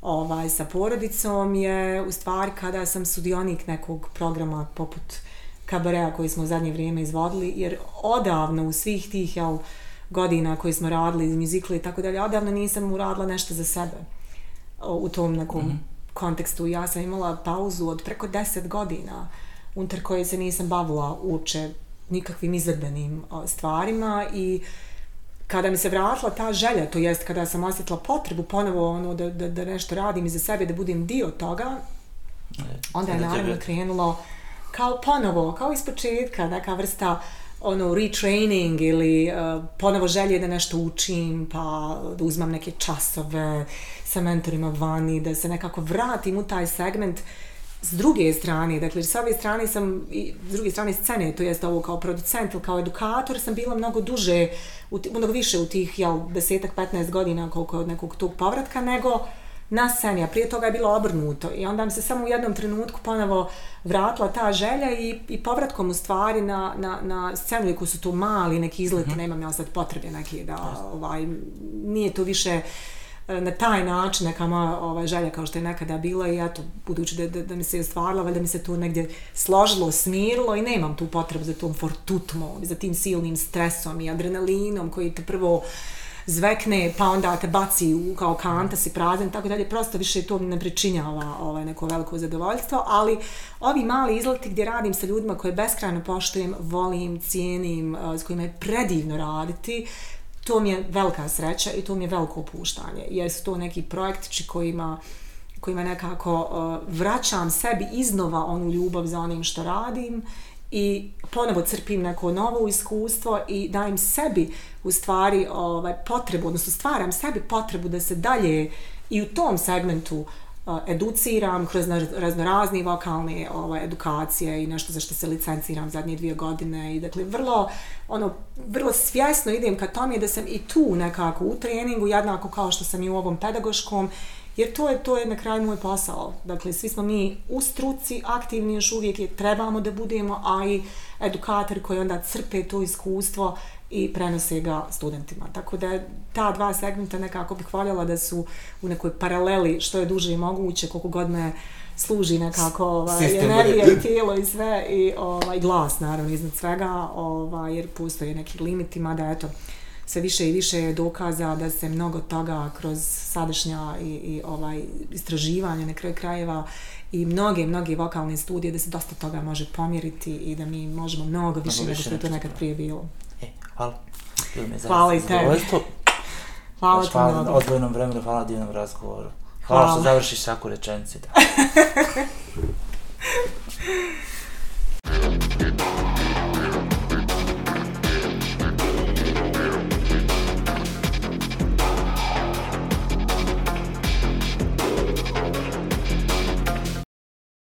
ovaj, sa porodicom, je u stvari kada sam sudionik nekog programa poput kabareja koji smo u zadnje vrijeme izvodili, jer odavno u svih tih jel, godina koji smo radili, muzikli i tako dalje, odavno nisam uradila nešto za sebe u tom nekom mm -hmm. kontekstu. Ja sam imala pauzu od preko deset godina unutar koje se nisam bavila uopće nikakvim izvedbenim stvarima i kada mi se vratila ta želja, to jest kada sam osjetila potrebu ponovo ono, da, da, da nešto radim iza sebe, da budem dio toga, e, onda je naravno krenulo kao ponovo, kao iz početka, neka vrsta ono retraining ili uh, ponovo želje da nešto učim, pa da uzmam neke časove sa mentorima vani, da se nekako vratim u taj segment s druge strane, dakle s ove strane sam, i s druge strane scene, to jest ovo kao producent ili kao edukator, sam bila mnogo duže, u, mnogo više u tih, jel, desetak, 15 godina koliko od nekog tog povratka, nego uh, na sceni, a prije toga je bilo obrnuto i onda mi se samo u jednom trenutku ponovo vratila ta želja i, i povratkom u stvari na, na, na scenu, koji su tu mali neki izleti, mm -hmm. nemam ja sad potrebe neke da, ovaj, nije to više e, na taj način neka moja ovaj, želja kao što je nekada bila i eto, budući da, da, da mi se je stvarila, da mi se to negdje složilo, smirilo i nemam tu potrebu za tom fortutmom, za tim silnim stresom i adrenalinom koji te prvo uh, zvekne, pa onda te baci u kao kanta, si prazen, tako dalje, prosto više to ne pričinjava ovaj, neko veliko zadovoljstvo, ali ovi mali izleti gdje radim sa ljudima koje beskrajno poštujem, volim, cijenim, eh, s kojima je predivno raditi, to mi je velika sreća i to mi je veliko opuštanje, jer su to neki projektići kojima kojima nekako uh, vraćam sebi iznova onu ljubav za onim što radim i ponovo crpim neko novo iskustvo i dajem sebi u stvari ovaj, potrebu, odnosno stvaram sebi potrebu da se dalje i u tom segmentu uh, educiram kroz raznorazne vokalne ovaj, edukacije i nešto za što se licenciram zadnje dvije godine i dakle vrlo, ono, vrlo svjesno idem ka tome da sam i tu nekako u treningu jednako kao što sam i u ovom pedagoškom Jer to je, to je na kraju moj posao. Dakle, svi smo mi u struci aktivni još uvijek je trebamo da budemo, a i edukatori koji onda crpe to iskustvo i prenose ga studentima. Tako da ta dva segmenta nekako bih voljela da su u nekoj paraleli što je duže i moguće, koliko god me služi nekako ovaj, energija i *laughs* tijelo i sve i ovaj, glas naravno iznad svega ovaj, jer postoje neki limiti, mada eto, se više i više dokaza da se mnogo toga kroz sadašnja i, i ovaj istraživanja na kraju krajeva i mnoge, mnoge vokalne studije da se dosta toga može pomjeriti i da mi možemo mnogo više, nego što je to nekad prije bilo. E, hvala. Hvala i tebi. Hvala ti mnogo. Hvala odvojnom vremenu, hvala divnom razgovoru. Hvala, hvala. što završiš svaku rečenicu. Da. *laughs*